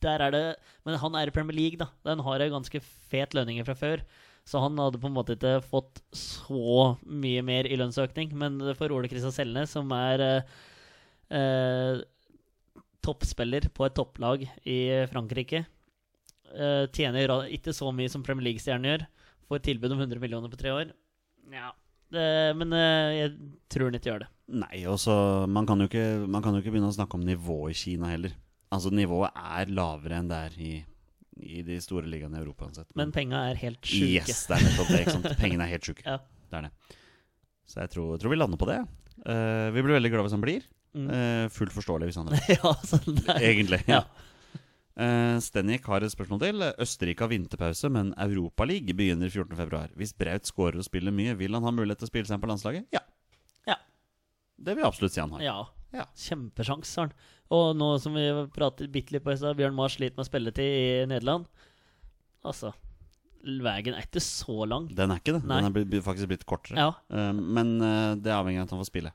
der er det Men han er i Premier League, da. Den har en ganske fet lønninger fra før. Så han hadde på en måte ikke fått så mye mer i lønnsøkning. Men for Ole Kristian Selnes, som er eh, eh, toppspiller på et topplag i Frankrike, eh, tjener ikke så mye som Premier League-stjernen gjør, får tilbud om 100 millioner på tre år. Ja, men eh, jeg tror han ikke gjør det. Nei, også, man, kan ikke, man kan jo ikke begynne å snakke om nivå i Kina heller. Altså, nivået er lavere enn det er i, i de store ligaene i Europa uansett. Men penga er helt sjuke. Yes, det er nettopp det. ikke sant? Pengene er helt sjuke. Ja. Det er det. Så jeg tror, tror vi lander på det. Uh, vi blir veldig glad hvis han blir. Mm. Eh, fullt forståelig hvis han er ja, sånn Egentlig. Ja. Uh, Stenik har et spørsmål til. Østerrike har vinterpause, men Europaligaen begynner 14.2. Hvis Braut skårer og spiller mye, vil han ha mulighet til å spille seg inn på landslaget? Ja. Ja. Det vil jeg absolutt si han har. Ja. Ja. Kjempesjanse har han. Og nå som vi pratet bitte litt på i Bjørn Mars sliter med spilletid i Nederland. Altså Veien er ikke så lang. Den er ikke det. Nei. Den er blitt, faktisk blitt kortere. Ja, Eh, men eh, det er avhengig av at han får spille.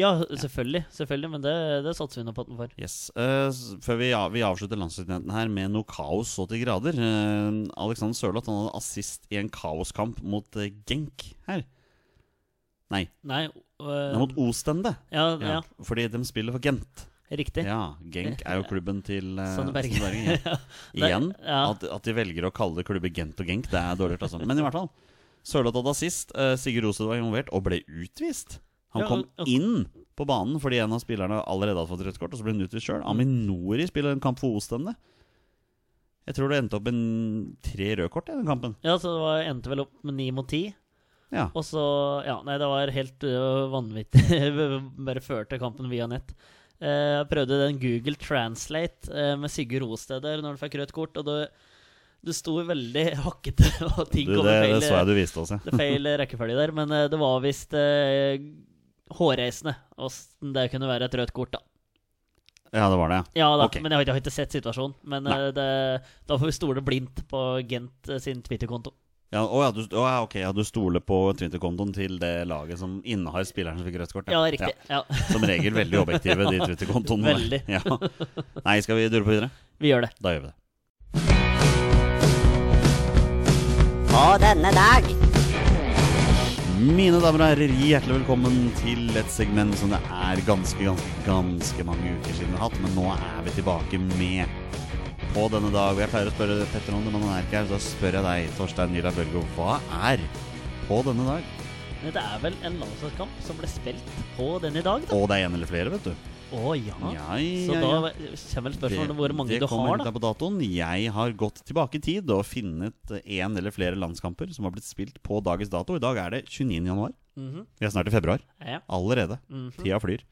ja selvfølgelig. selvfølgelig Men det, det satser vi nå på at den får. Yes. Eh, før vi, vi avslutter landslagsnyheten her med noe kaos så til grader. Alexander Sørloth han hadde assist i en kaoskamp mot Genk her. Nei, Nei, mot Ostende. ja, ja, Ja, fordi de spiller for Gent. Riktig. Ja, Genk er jo klubben til uh, Sanne Berge. ja. Igjen, at, at de velger å kalle klubber Gent og Genk, det er dårlig. Altså. Men i hvert fall. Sørloth hadde assist. Uh, Sigurd Rosed var involvert og ble utvist. Han Ja, kom og- og- inn på banen fordi en av spillerne allerede hadde fått rødt kort, og så ble han utvist sjøl. Aminori spiller en kamp for Ostende. Jeg tror det endte opp en tre røde kort i den kampen. Ja, så det var, endte vel opp med ni mot ti. Ja. Og så Ja, nei, det var helt uh, vanvittig. Bare førte kampen via nett. Eh, Jeg prøvde den Google Translate eh, med Sigurd Rosteder når du fikk rødt kort, og du, du sto veldig hakkete, og ting kom i feil, det så jeg du viste er feil rekkefølge der. Men eh, det var visst eh, hårreisende åssen det kunne være et rødt kort, da. Ja, det var det, ja. Da, okay. men jeg har, ikke, jeg har ikke sett situasjonen. Men det, da får vi stole blindt på Gent sin Twitter-konto. Ja, å, ja, du, å, ja, ok, ja, du stoler på Twitter-kontoen til det laget som innehar spilleren som fikk rødt kort? Ja, riktig. Ja. Som regel veldig objektive, de Twitter-kontoene. Veldig. Ja. Nei, skal vi dure på videre? Vi gjør det. Da gjør vi det. På denne dag Mine damer og herrer, hjertelig velkommen til et segment som det er ganske, ganske, ganske mange uker siden vi har hatt. Men nå er vi tilbake med På denne dag. Jeg pleier å spørre Petter om det, men han er ikke her. Så da spør jeg deg, Torstein Nyla Bølgo, hva er På denne dag? Det er vel en landslagskamp som ble spilt på den i dag, da? Og det er en eller flere, vet du. Å ja. Ja, Så ja, da kommer vel spørsmålet hvor mange det du kommer har, litt da. her på datoen. Jeg har gått tilbake i tid og funnet en eller flere landskamper som har blitt spilt på dagens dato. I dag er det 29. januar. Mhm. Vi er snart i februar. Ja. Allerede. Mhm. Tida flyr.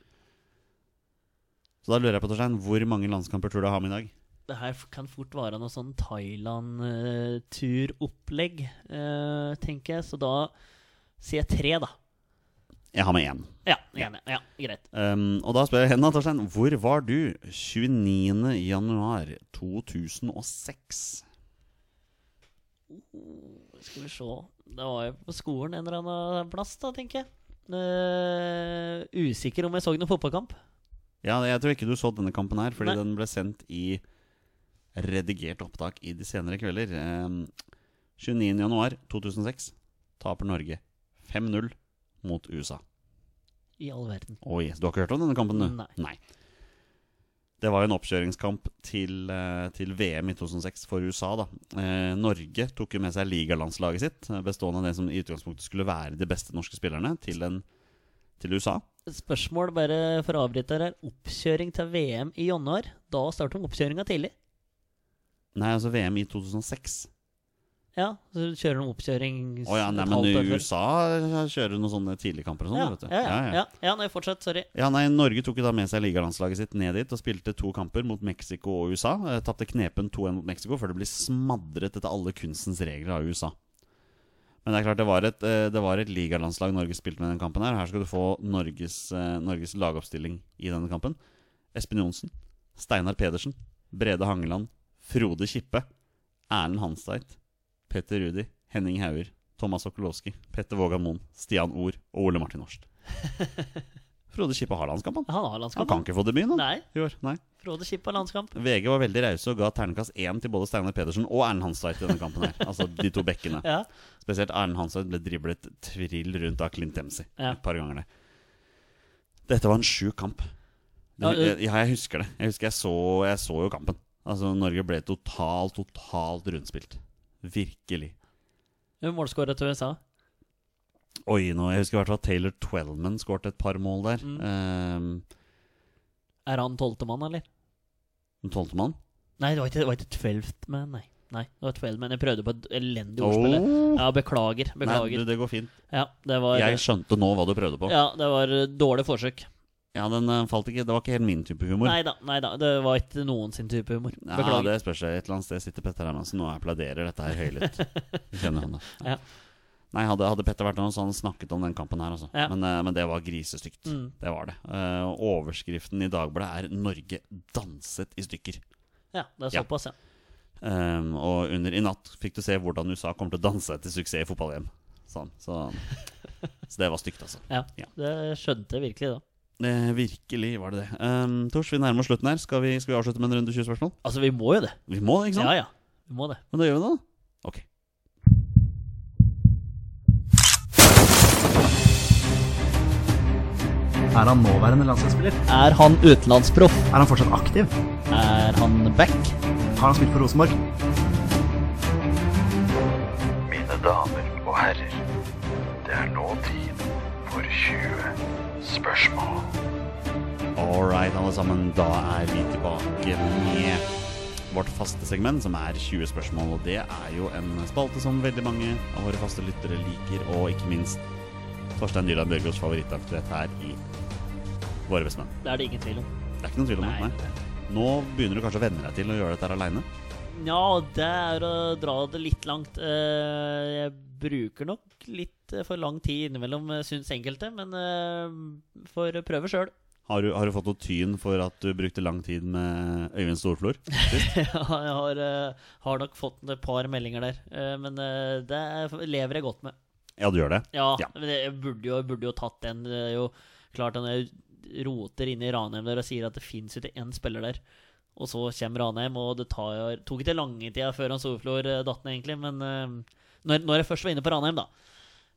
Så da lurer jeg på, Torstein, hvor mange landskamper tror du jeg har med i dag? Det her kan fort være noe sånn Thailand-turopplegg, eh, tenker jeg. Så da sier jeg tre, da. Jeg har med én. Ja, enig. Ja, greit. Um, og da spør jeg henne, Torstein, hvor var du 29. januar 2006? Skal vi se Det var jo på skolen en eller annen plass, da, tenker jeg. Uh, usikker om jeg så noen fotballkamp. Ja, jeg tror ikke du så denne kampen her, fordi Nei. den ble sendt i redigert opptak i de senere kvelder. Eh, 29.1.2006 taper Norge 5-0 mot USA. I all verden. Oh yes, Du har ikke hørt om denne kampen, du? Nei. Det var jo en oppkjøringskamp til, eh, til VM i 2006 for USA. da eh, Norge tok jo med seg ligalandslaget sitt, eh, bestående av det som i utgangspunktet skulle være de beste norske spillerne, til, en, til USA. Spørsmål bare for å avbryte her. Oppkjøring til VM i januar. Da starter oppkjøringa tidlig. Nei, altså VM i 2006. Ja, så kjører de oppkjøring Å ja, nei, men i. USA kjører noen sånne tidligkamper og sånn. Ja, vet du. ja, ja, ja. ja, nei, fortsett. Sorry. Ja, nei, Norge tok jo da med seg ligalandslaget sitt ned dit og spilte to kamper mot Mexico og USA. Eh, Tapte knepen 2-1 mot Mexico før det blir smadret etter alle kunstens regler av USA. Men det er klart det var et, eh, det var et ligalandslag Norge spilte med den kampen. her Her skal du få Norges, eh, Norges lagoppstilling i denne kampen. Espen Johnsen, Steinar Pedersen, Brede Hangeland, Frode Kippe, Erlend Hansteit, Petter Rudi, Henning Hauger, Thomas Okolowski, Petter Vågan Moen, Stian Ord og Ole Martin Horst. Frode Kippe har landskamp, han. Han har Han kan ikke få debuten han. Nei. Nei. Frode Kippe har landskamp. VG var veldig rause og ga terningkast én til både Steinar Pedersen og Erlend Hanstveit i denne kampen. her Altså de to bekkene. Ja. Spesielt Erlend Hanstveit ble driblet trill rundt av Clint Dempsey Ja. et par ganger. det Dette var en sjuk kamp. Ja, Det, det- jeg husker det. Jeg husker jeg så, jeg så jo kampen. Altså Norge ble totalt, totalt rundspilt. Virkelig. Målskåret til USA. Oi, nå, Jeg husker i hvert fall Taylor Twelman skåret et par mål der. Mm. Um, Er han tolvtemann, eller? Den tolvte mann. Nei, det var ikke, det var ikke twelfth man, nei. Nei, det var twelve man. Jeg prøvde på et elendig ordspill. Oh. Ja, beklager. Nei, Beklager. du, det går fint. Ja, det var Jeg skjønte nå hva du prøvde på. Ja, det var eh, dårlig forsøk. Ja, den eh, falt ikke Det var ikke helt min type humor. Nei da, nei da. Det var ikke noen sin type humor. Ja, Beklager. det spørs. Et eller annet sted sitter Petter Hermansen og applauderer dette her høylytt. Kjenner han det. Ja. Nei, hadde, hadde Petter vært noe, så hadde han snakket om den kampen her, altså. Ja. Men, eh, men det var grisestygt. Mm. Det var det. Uh, overskriften i Dagbladet er 'Norge danset i stykker'. Ja, det er såpass, ja. Um, og under i natt fikk du se hvordan USA kommer til å danse til suksess i fotball-VM. Sånn, så, så det var stygt, altså. ja. Ja. Det skjønte jeg virkelig da. Det, virkelig var det det. Um, Tors, vi nærmer oss slutten her. Skal vi, skal vi avslutte med en runde 20 spørsmål? Altså, vi må jo det. Vi må det, ikke sant? Ja, ja. Vi må det. Men da gjør vi det, da. Ok. Er han nåværende landslagsspiller? Er han utenlandsproff? Er han fortsatt aktiv? Er han back? Har han spilt for Rosenborg? Mine damer og herrer, det er nå tid for 20 spørsmål. All right, alle sammen. Da er vi tilbake med vårt faste segment, som er 20 spørsmål. Og det er jo en spalte som veldig mange av våre faste lyttere liker, og ikke minst Torstein Nyland Bjørgaas favorittaktivitet her i Våre bestemenn. Det er det ingen tvil om. Det er ikke noen tvil om det. Nei. Nei. Nå begynner du kanskje å venne deg til å gjøre dette her aleine. Ja, det er å dra det litt langt. Eh, Jeg bruker nok litt eh, for lang tid innimellom, eh, syns enkelte, men uh, får prøve sjøl. Har, du- har du fått noe tyn for at du brukte lang tid med Øyvind Storflor? Ja, jeg har, uh, har nok fått et par meldinger der, Uh, men uh, det er- lever jeg godt med. Ja, du gjør det? Ja, Ja. men jeg burde jo, jeg burde jo tatt den. Det er jo klart når jeg roter inn i Ranheim der og sier at det fins ikke én spiller der. Og så kommer Ranheim, og det tar, tok ikke lange tida før han Storflor datt ned, egentlig. Men når, når jeg først var inne på Ranheim, da.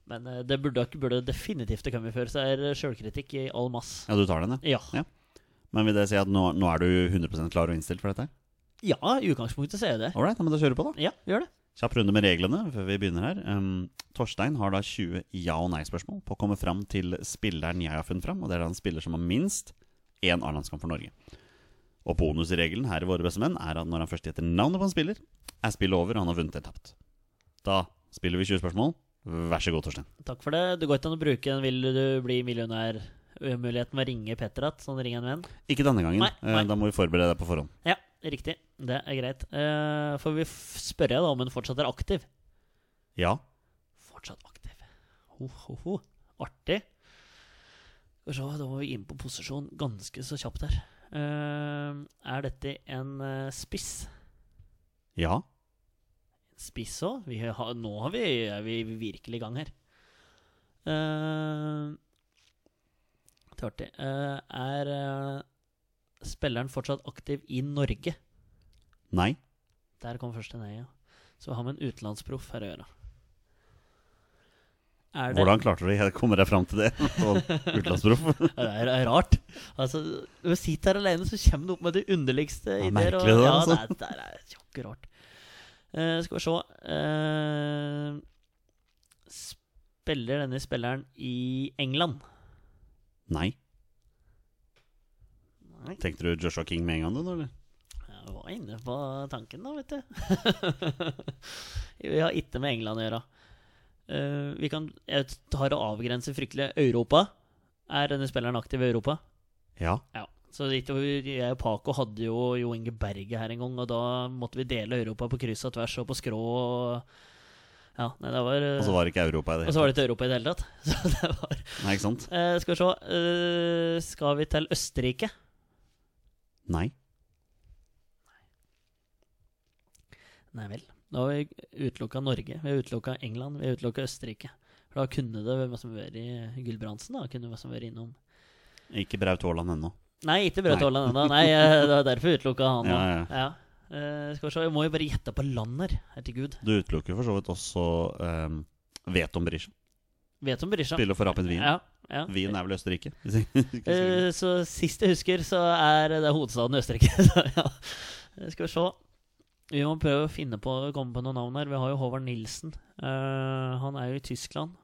Men eh, det burde, burde definitivt det kommet før, så er sjølkritikk i all mass. Ja, du tar den, ja. Ja. Men vil det si at nå, nå er du 100% klar og innstilt for dette? ja, i utgangspunktet så er det det. Ålreit, right, da må du kjøre på, da. Ja, gjør det. Kjapp runde med reglene før vi begynner her. Um, Torstein har da 20 ja- og nei-spørsmål på å komme fram til spilleren jeg har funnet fram. Og det er da en spiller som har minst én A-landskamp for Norge. Og bonusregelen her i Våre beste menn er at når han først gjetter navnet på en spiller, er spillet over, og han har vunnet eller tapt. Da spiller vi 20 spørsmål. Vær så god, Torstein. Takk for det. Det går ikke an å bruke den 'vil du bli millionær'-muligheten med å ringe Petter igjen. Sånn ring en venn. Ikke denne gangen. Nei, nei. Eh, Da må vi forberede deg på forhånd. Ja, riktig. Det er greit. Uh, får vi spørre da om hun fortsatt er aktiv? Ja. Fortsatt aktiv. Ho, ho, ho. Artig. Se, da var vi inne på posisjon ganske så kjapt her. Uh, er dette en uh, spiss? Ja. Spiss òg. Nå har vi, er vi virkelig i gang her. Uh, det er artig. Eh, er uh, spilleren fortsatt aktiv i Norge? Nei. Der kom første nei, ja. Så har vi en utenlandsproff her å gjøre. Er det, Hvordan klarte du det? Kommer jeg fram til det? Utenlandsproff? det er, er rart. Altså, Når du sitter her alene, så kommer du opp med de underligste ideer. det, ja, altså. det, er, det er jokke rart. Eh, skal vi se uh, Spiller denne spilleren i England? Nei. Nei. Tenkte du Joshua King med en gang, du? eller? Jeg var inne på tanken, da, vet du. vi har ikke med England å gjøre. Uh, vi kan Jeg tar og avgrenser fryktelig Europa. Er denne spilleren aktiv i Europa? Ja. Ja. Så det, jeg og Paco hadde jo Jo Inge Berge her en gang, og da måtte vi dele Europa på kryss og tvers og på skrå. Og, ja, nei, det var Og så var det ikke Europa i det og så var det ikke Europa i det hele tatt. Så det var Nei, ikke sant? Eh, Skal vi se eh, Skal vi til Østerrike? Nei. Nei vel. Da har vi utelukka Norge, vi har utelukka England, vi har utelukka Østerrike. For da kunne det vært i Gulbrandsen, da. Kunne vært innom Ikke Braut Haaland ennå. Nei, ikke Braut. Haaland ennå. Nei, eh, det var derfor utelukka han Ja, òg. Ja, Uh, skal vi se, jeg må jo bare gjette på Lander. Herregud. Du utelukker for så vidt også um, Veton Berisha. Vet om Berisha. Spiller for Rapid Wien. Ja, ja. Wien er vel Østerrike? Eh, så sist jeg husker, så er det hovedstaden i Østerrike. så ja. Skal vi se. Vi må prøve å finne på komme på noen navn her. Vi har jo Håvard Nilsen. Uh, han er jo i Tyskland.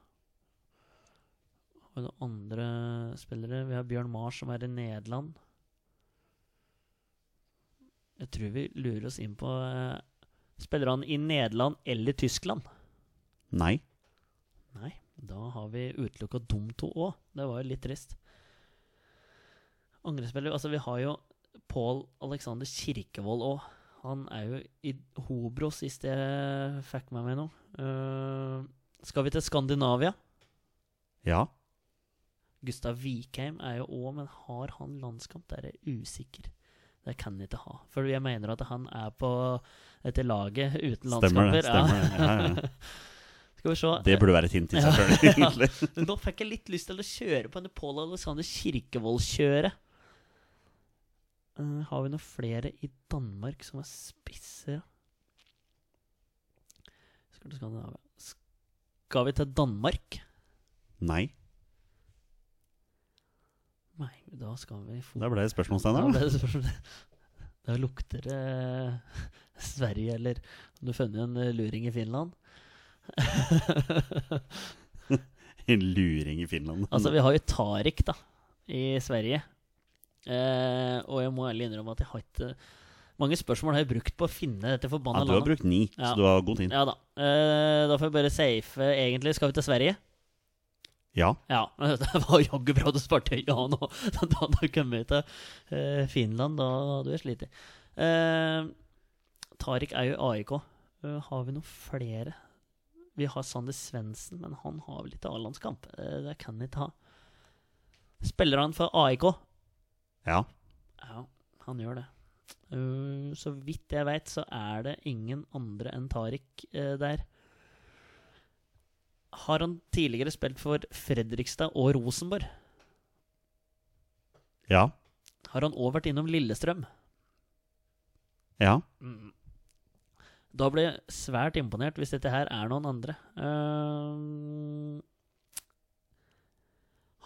Og noen andre spillere Vi har Bjørn Mars, som er i Nederland. Jeg tror vi lurer oss inn på eh, Spiller han i Nederland eller Tyskland? Nei. Nei, da har vi utelukka de to òg. Det var jo litt trist. Andre spillere Altså, vi har jo Pål Alexander Kirkevold òg. Han er jo i Hobro, sist jeg fikk med meg noe. Uh, skal vi til Skandinavia? Ja. Gustav Vikheim er jo òg, men har han landskamp? Der er jeg usikker. Det kan jeg ikke ha. For jeg mener at han er på dette laget uten landskamper. Stemmer det. stemmer det. Ja, ja. Skal vi se. Det burde være et hint i seg sjøl, egentlig. Nå fikk jeg litt lyst til å kjøre på en Pål Alexander Kirkevold-kjøret. Uh, har vi noen flere i Danmark som er spisser? Skal. Skal vi til Danmark? Nei. Nei, da skal vi få Da ble det spørsmålstegn Da her. det spørsmål. Da lukter det Sverige, eller om du funnet en eh, luring i Finland. En luring i Finland. Altså, vi har jo Tariq, da, i Sverige. Eh, og jeg må ærlig innrømme at jeg har ikke Mange spørsmål har jeg brukt på å finne dette ja, du har landet. brukt ni, Ja. så du har god tid. Ja da. Eh, da får jeg bare safe egentlig. Skal vi til Sverige? Ja. Ja. Det var jaggu bra du sparte ja nå. Da hadde du kommet til eh, Finland. Da hadde vi slitt. Eh, Tariq er jo AIK. Eh, har vi noen flere? Vi har Sander Svendsen, men han har vel ikke A-landskamp. Eh, det kan vi ikke ha. Spiller han for AIK? Ja. Ja, han gjør det. Så vidt jeg veit, så er det ingen andre enn Tariq der. Har han tidligere spilt for Fredrikstad og Rosenborg? Ja. Har han òg vært innom Lillestrøm? Ja. Da blir jeg svært imponert hvis dette her er noen andre. Uh,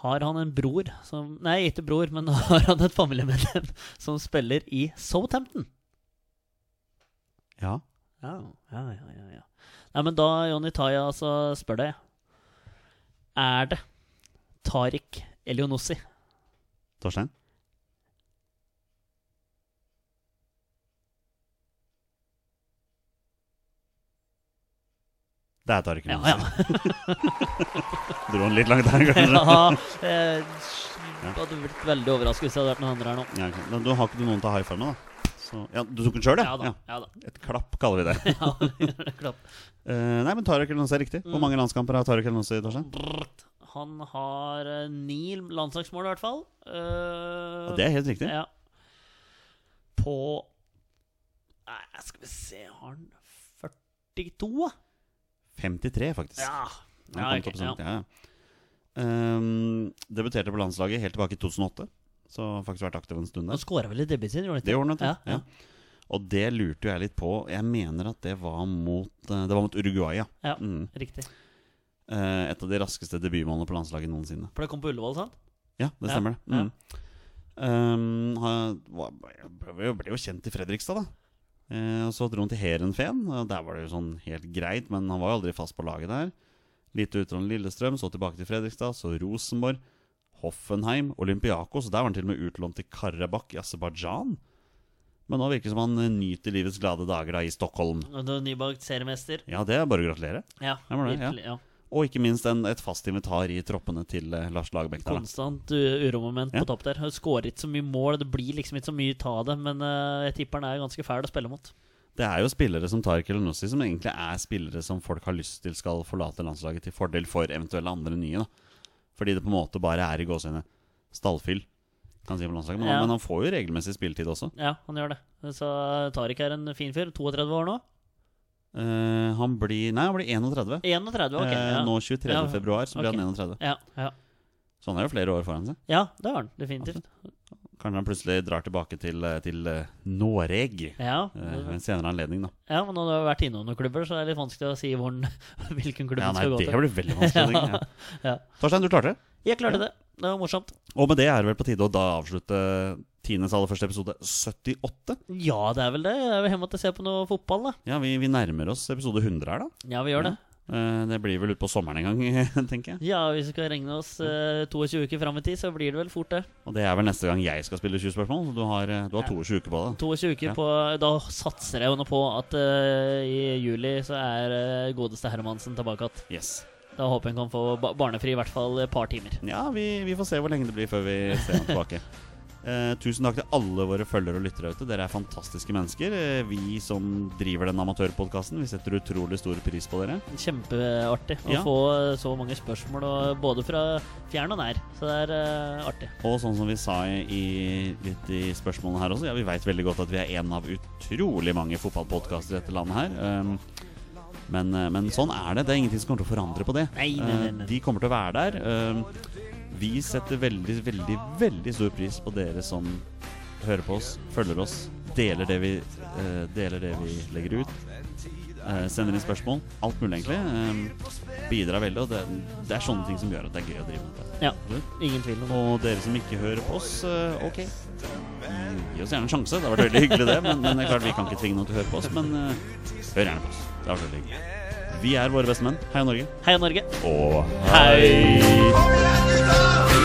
har han en bror som Nei, ikke bror, men har han et familiemedlem som spiller i Southampton? Ja, ja, ja, ja, ja. Nei, men da, Jonny, tar jeg altså spør deg. Er det Tariq Elionossi? Torstein? Det er Tariq Ja, Elundsson. ja. Dro han litt langt der, kanskje? ja eh, jeg hadde blitt veldig overrasket hvis det hadde vært noen andre her nå. Ja. Men du har ikke du noen til high five nå, da? Så, ja, du tok den sjøl, Ja da. ja? Da. Et klapp, kaller vi det. Ja, klapp. Uh, nei, men Tarek Elundsson er riktig. Mm. Hvor mange landskamper har Torstein? Brrrt. Han har uh, ni landslagsmål, i hvert fall. Uh, det er helt riktig. Ja. På Nei, skal vi se Har han 42, 53, faktisk. Ja. Ja, kom ok, ja. Ehm, debuterte på landslaget helt tilbake i 2008. Så har faktisk vært aktiv en stund Han der. skåra vel i debuten sin? gjorde Det gjorde han. Ja, ja. Og det lurte jo jeg litt på. Jeg mener at det var mot, eh, det var mot Uruguay, ja. Ja, Mm. riktig. Eh, et av de raskeste debutmålene på landslaget noensinne. For det kom på Ullevål, sant? Ja, det stemmer det. Mm. Han var- ble, jo- kjent i Fredrikstad, da. Eh, og så dro han til Heerenveen. Der var det jo sånn helt greit, men han var jo aldri fast på laget der. Litt utenom Lillestrøm, så tilbake til Fredrikstad, så Rosenborg, Hoffenheim, Olympiakos. Der var han til og med utlånt til Karabakh i Aserbajdsjan. Men nå virker det som han eh, nyter livets glade dager da i Stockholm. Og Nybakt seriemester. Ja, det er bare å gratulere. Ja, det, virkelig. Ja. Og ikke minst en, et fast invitar i troppene til eh, Lars Lagerbäck. Konstant uh, uromoment Ja. på topp der. Skårer ikke så mye mål, det blir liksom ikke så mye ta det. Men uh, jeg tipper han er ganske fæl å spille mot. Det er jo spillere som Tariq Elenossi, som egentlig er spillere som folk har lyst til skal forlate landslaget til fordel for eventuelle andre nye. da Fordi det på en måte bare er i gåsehudene stallfyll, kan si på landslaget. Men, Ja. men han får jo regelmessig spilletid også. Ja, han gjør det. Så Tariq er en fin fyr. 32 år nå? Eh, han blir Nei, han blir 31. 31, ok. Eh, Ja, nå 23. Ja, februar så blir okay. han 31. ja, ja. Så han har jo flere år foran seg. ja det har han definitivt. Kanskje han plutselig drar tilbake til, eh, til eh, Noreg Ja, eh, ved en senere anledning, da. ja men når du har vært innom noen klubber, så er det litt vanskelig å si hvor hvilken klubb Ja, nei, skal gå det blir veldig vanskelig. Ja, Ja. Torstein, du klarte det. Jeg klarte det. Det var morsomt. Og med det er det vel på tide å da avslutte Tines aller første episode 78. Ja, det er vel det. Jeg er hjemme til å se på noe fotball, da. Ja, vi, vi nærmer oss episode 100 her, da. Ja, vi gjør det. Eh, Det blir vel utpå sommeren en gang, tenker jeg. Ja, hvis vi skal regne oss eh, 22 uker fram i tid, så blir det vel fort det. Og det er vel neste gang jeg skal spille 20 spørsmål. Så du har, eh, du har 22 uker på det. 22 uker Ja. på Da satser jeg jo nå på at uh, i juli så er uh, godeste Hermansen tilbake igjen. Yes. Da håper jeg han kan få barnefri i hvert fall et par timer. Ja, vi, vi får se hvor lenge det blir før vi ser ham tilbake. Eh, tusen takk til alle våre følgere og lyttere ute. Dere er fantastiske mennesker. Eh, vi som driver den amatørpodkasten, vi setter utrolig stor pris på dere. Kjempeartig å Ja. få så mange spørsmål, og både fra fjern og nær. Så det er eh, artig. Og sånn som vi sa i, i, litt i spørsmålene her også, ja, vi veit veldig godt at vi er en av utrolig mange fotballpodkaster i dette landet her. Um, men, eh, men sånn er det. Det er ingenting som kommer til å forandre på det. Nei, nei, nei, Eh, nei. De kommer til å være der. Vi setter veldig, veldig, veldig stor pris på dere som hører på oss, følger oss, deler det vi, eh, deler det vi legger ut. eh, sender inn spørsmål. Alt mulig, egentlig. Um, bidrar veldig. Og det, det er sånne ting som gjør at det er gøy å drive med det. Ja, ingen tvil om. Og dere som ikke hører på oss, eh, ok. Gi oss gjerne en sjanse. Det har vært veldig hyggelig, det. Men, men det er klart vi kan ikke tvinge noen til å høre på oss. Men eh, hør gjerne på oss. Det har vært veldig hyggelig. Vi er våre beste menn. Heia Norge. Heia Norge. Og hei! Kom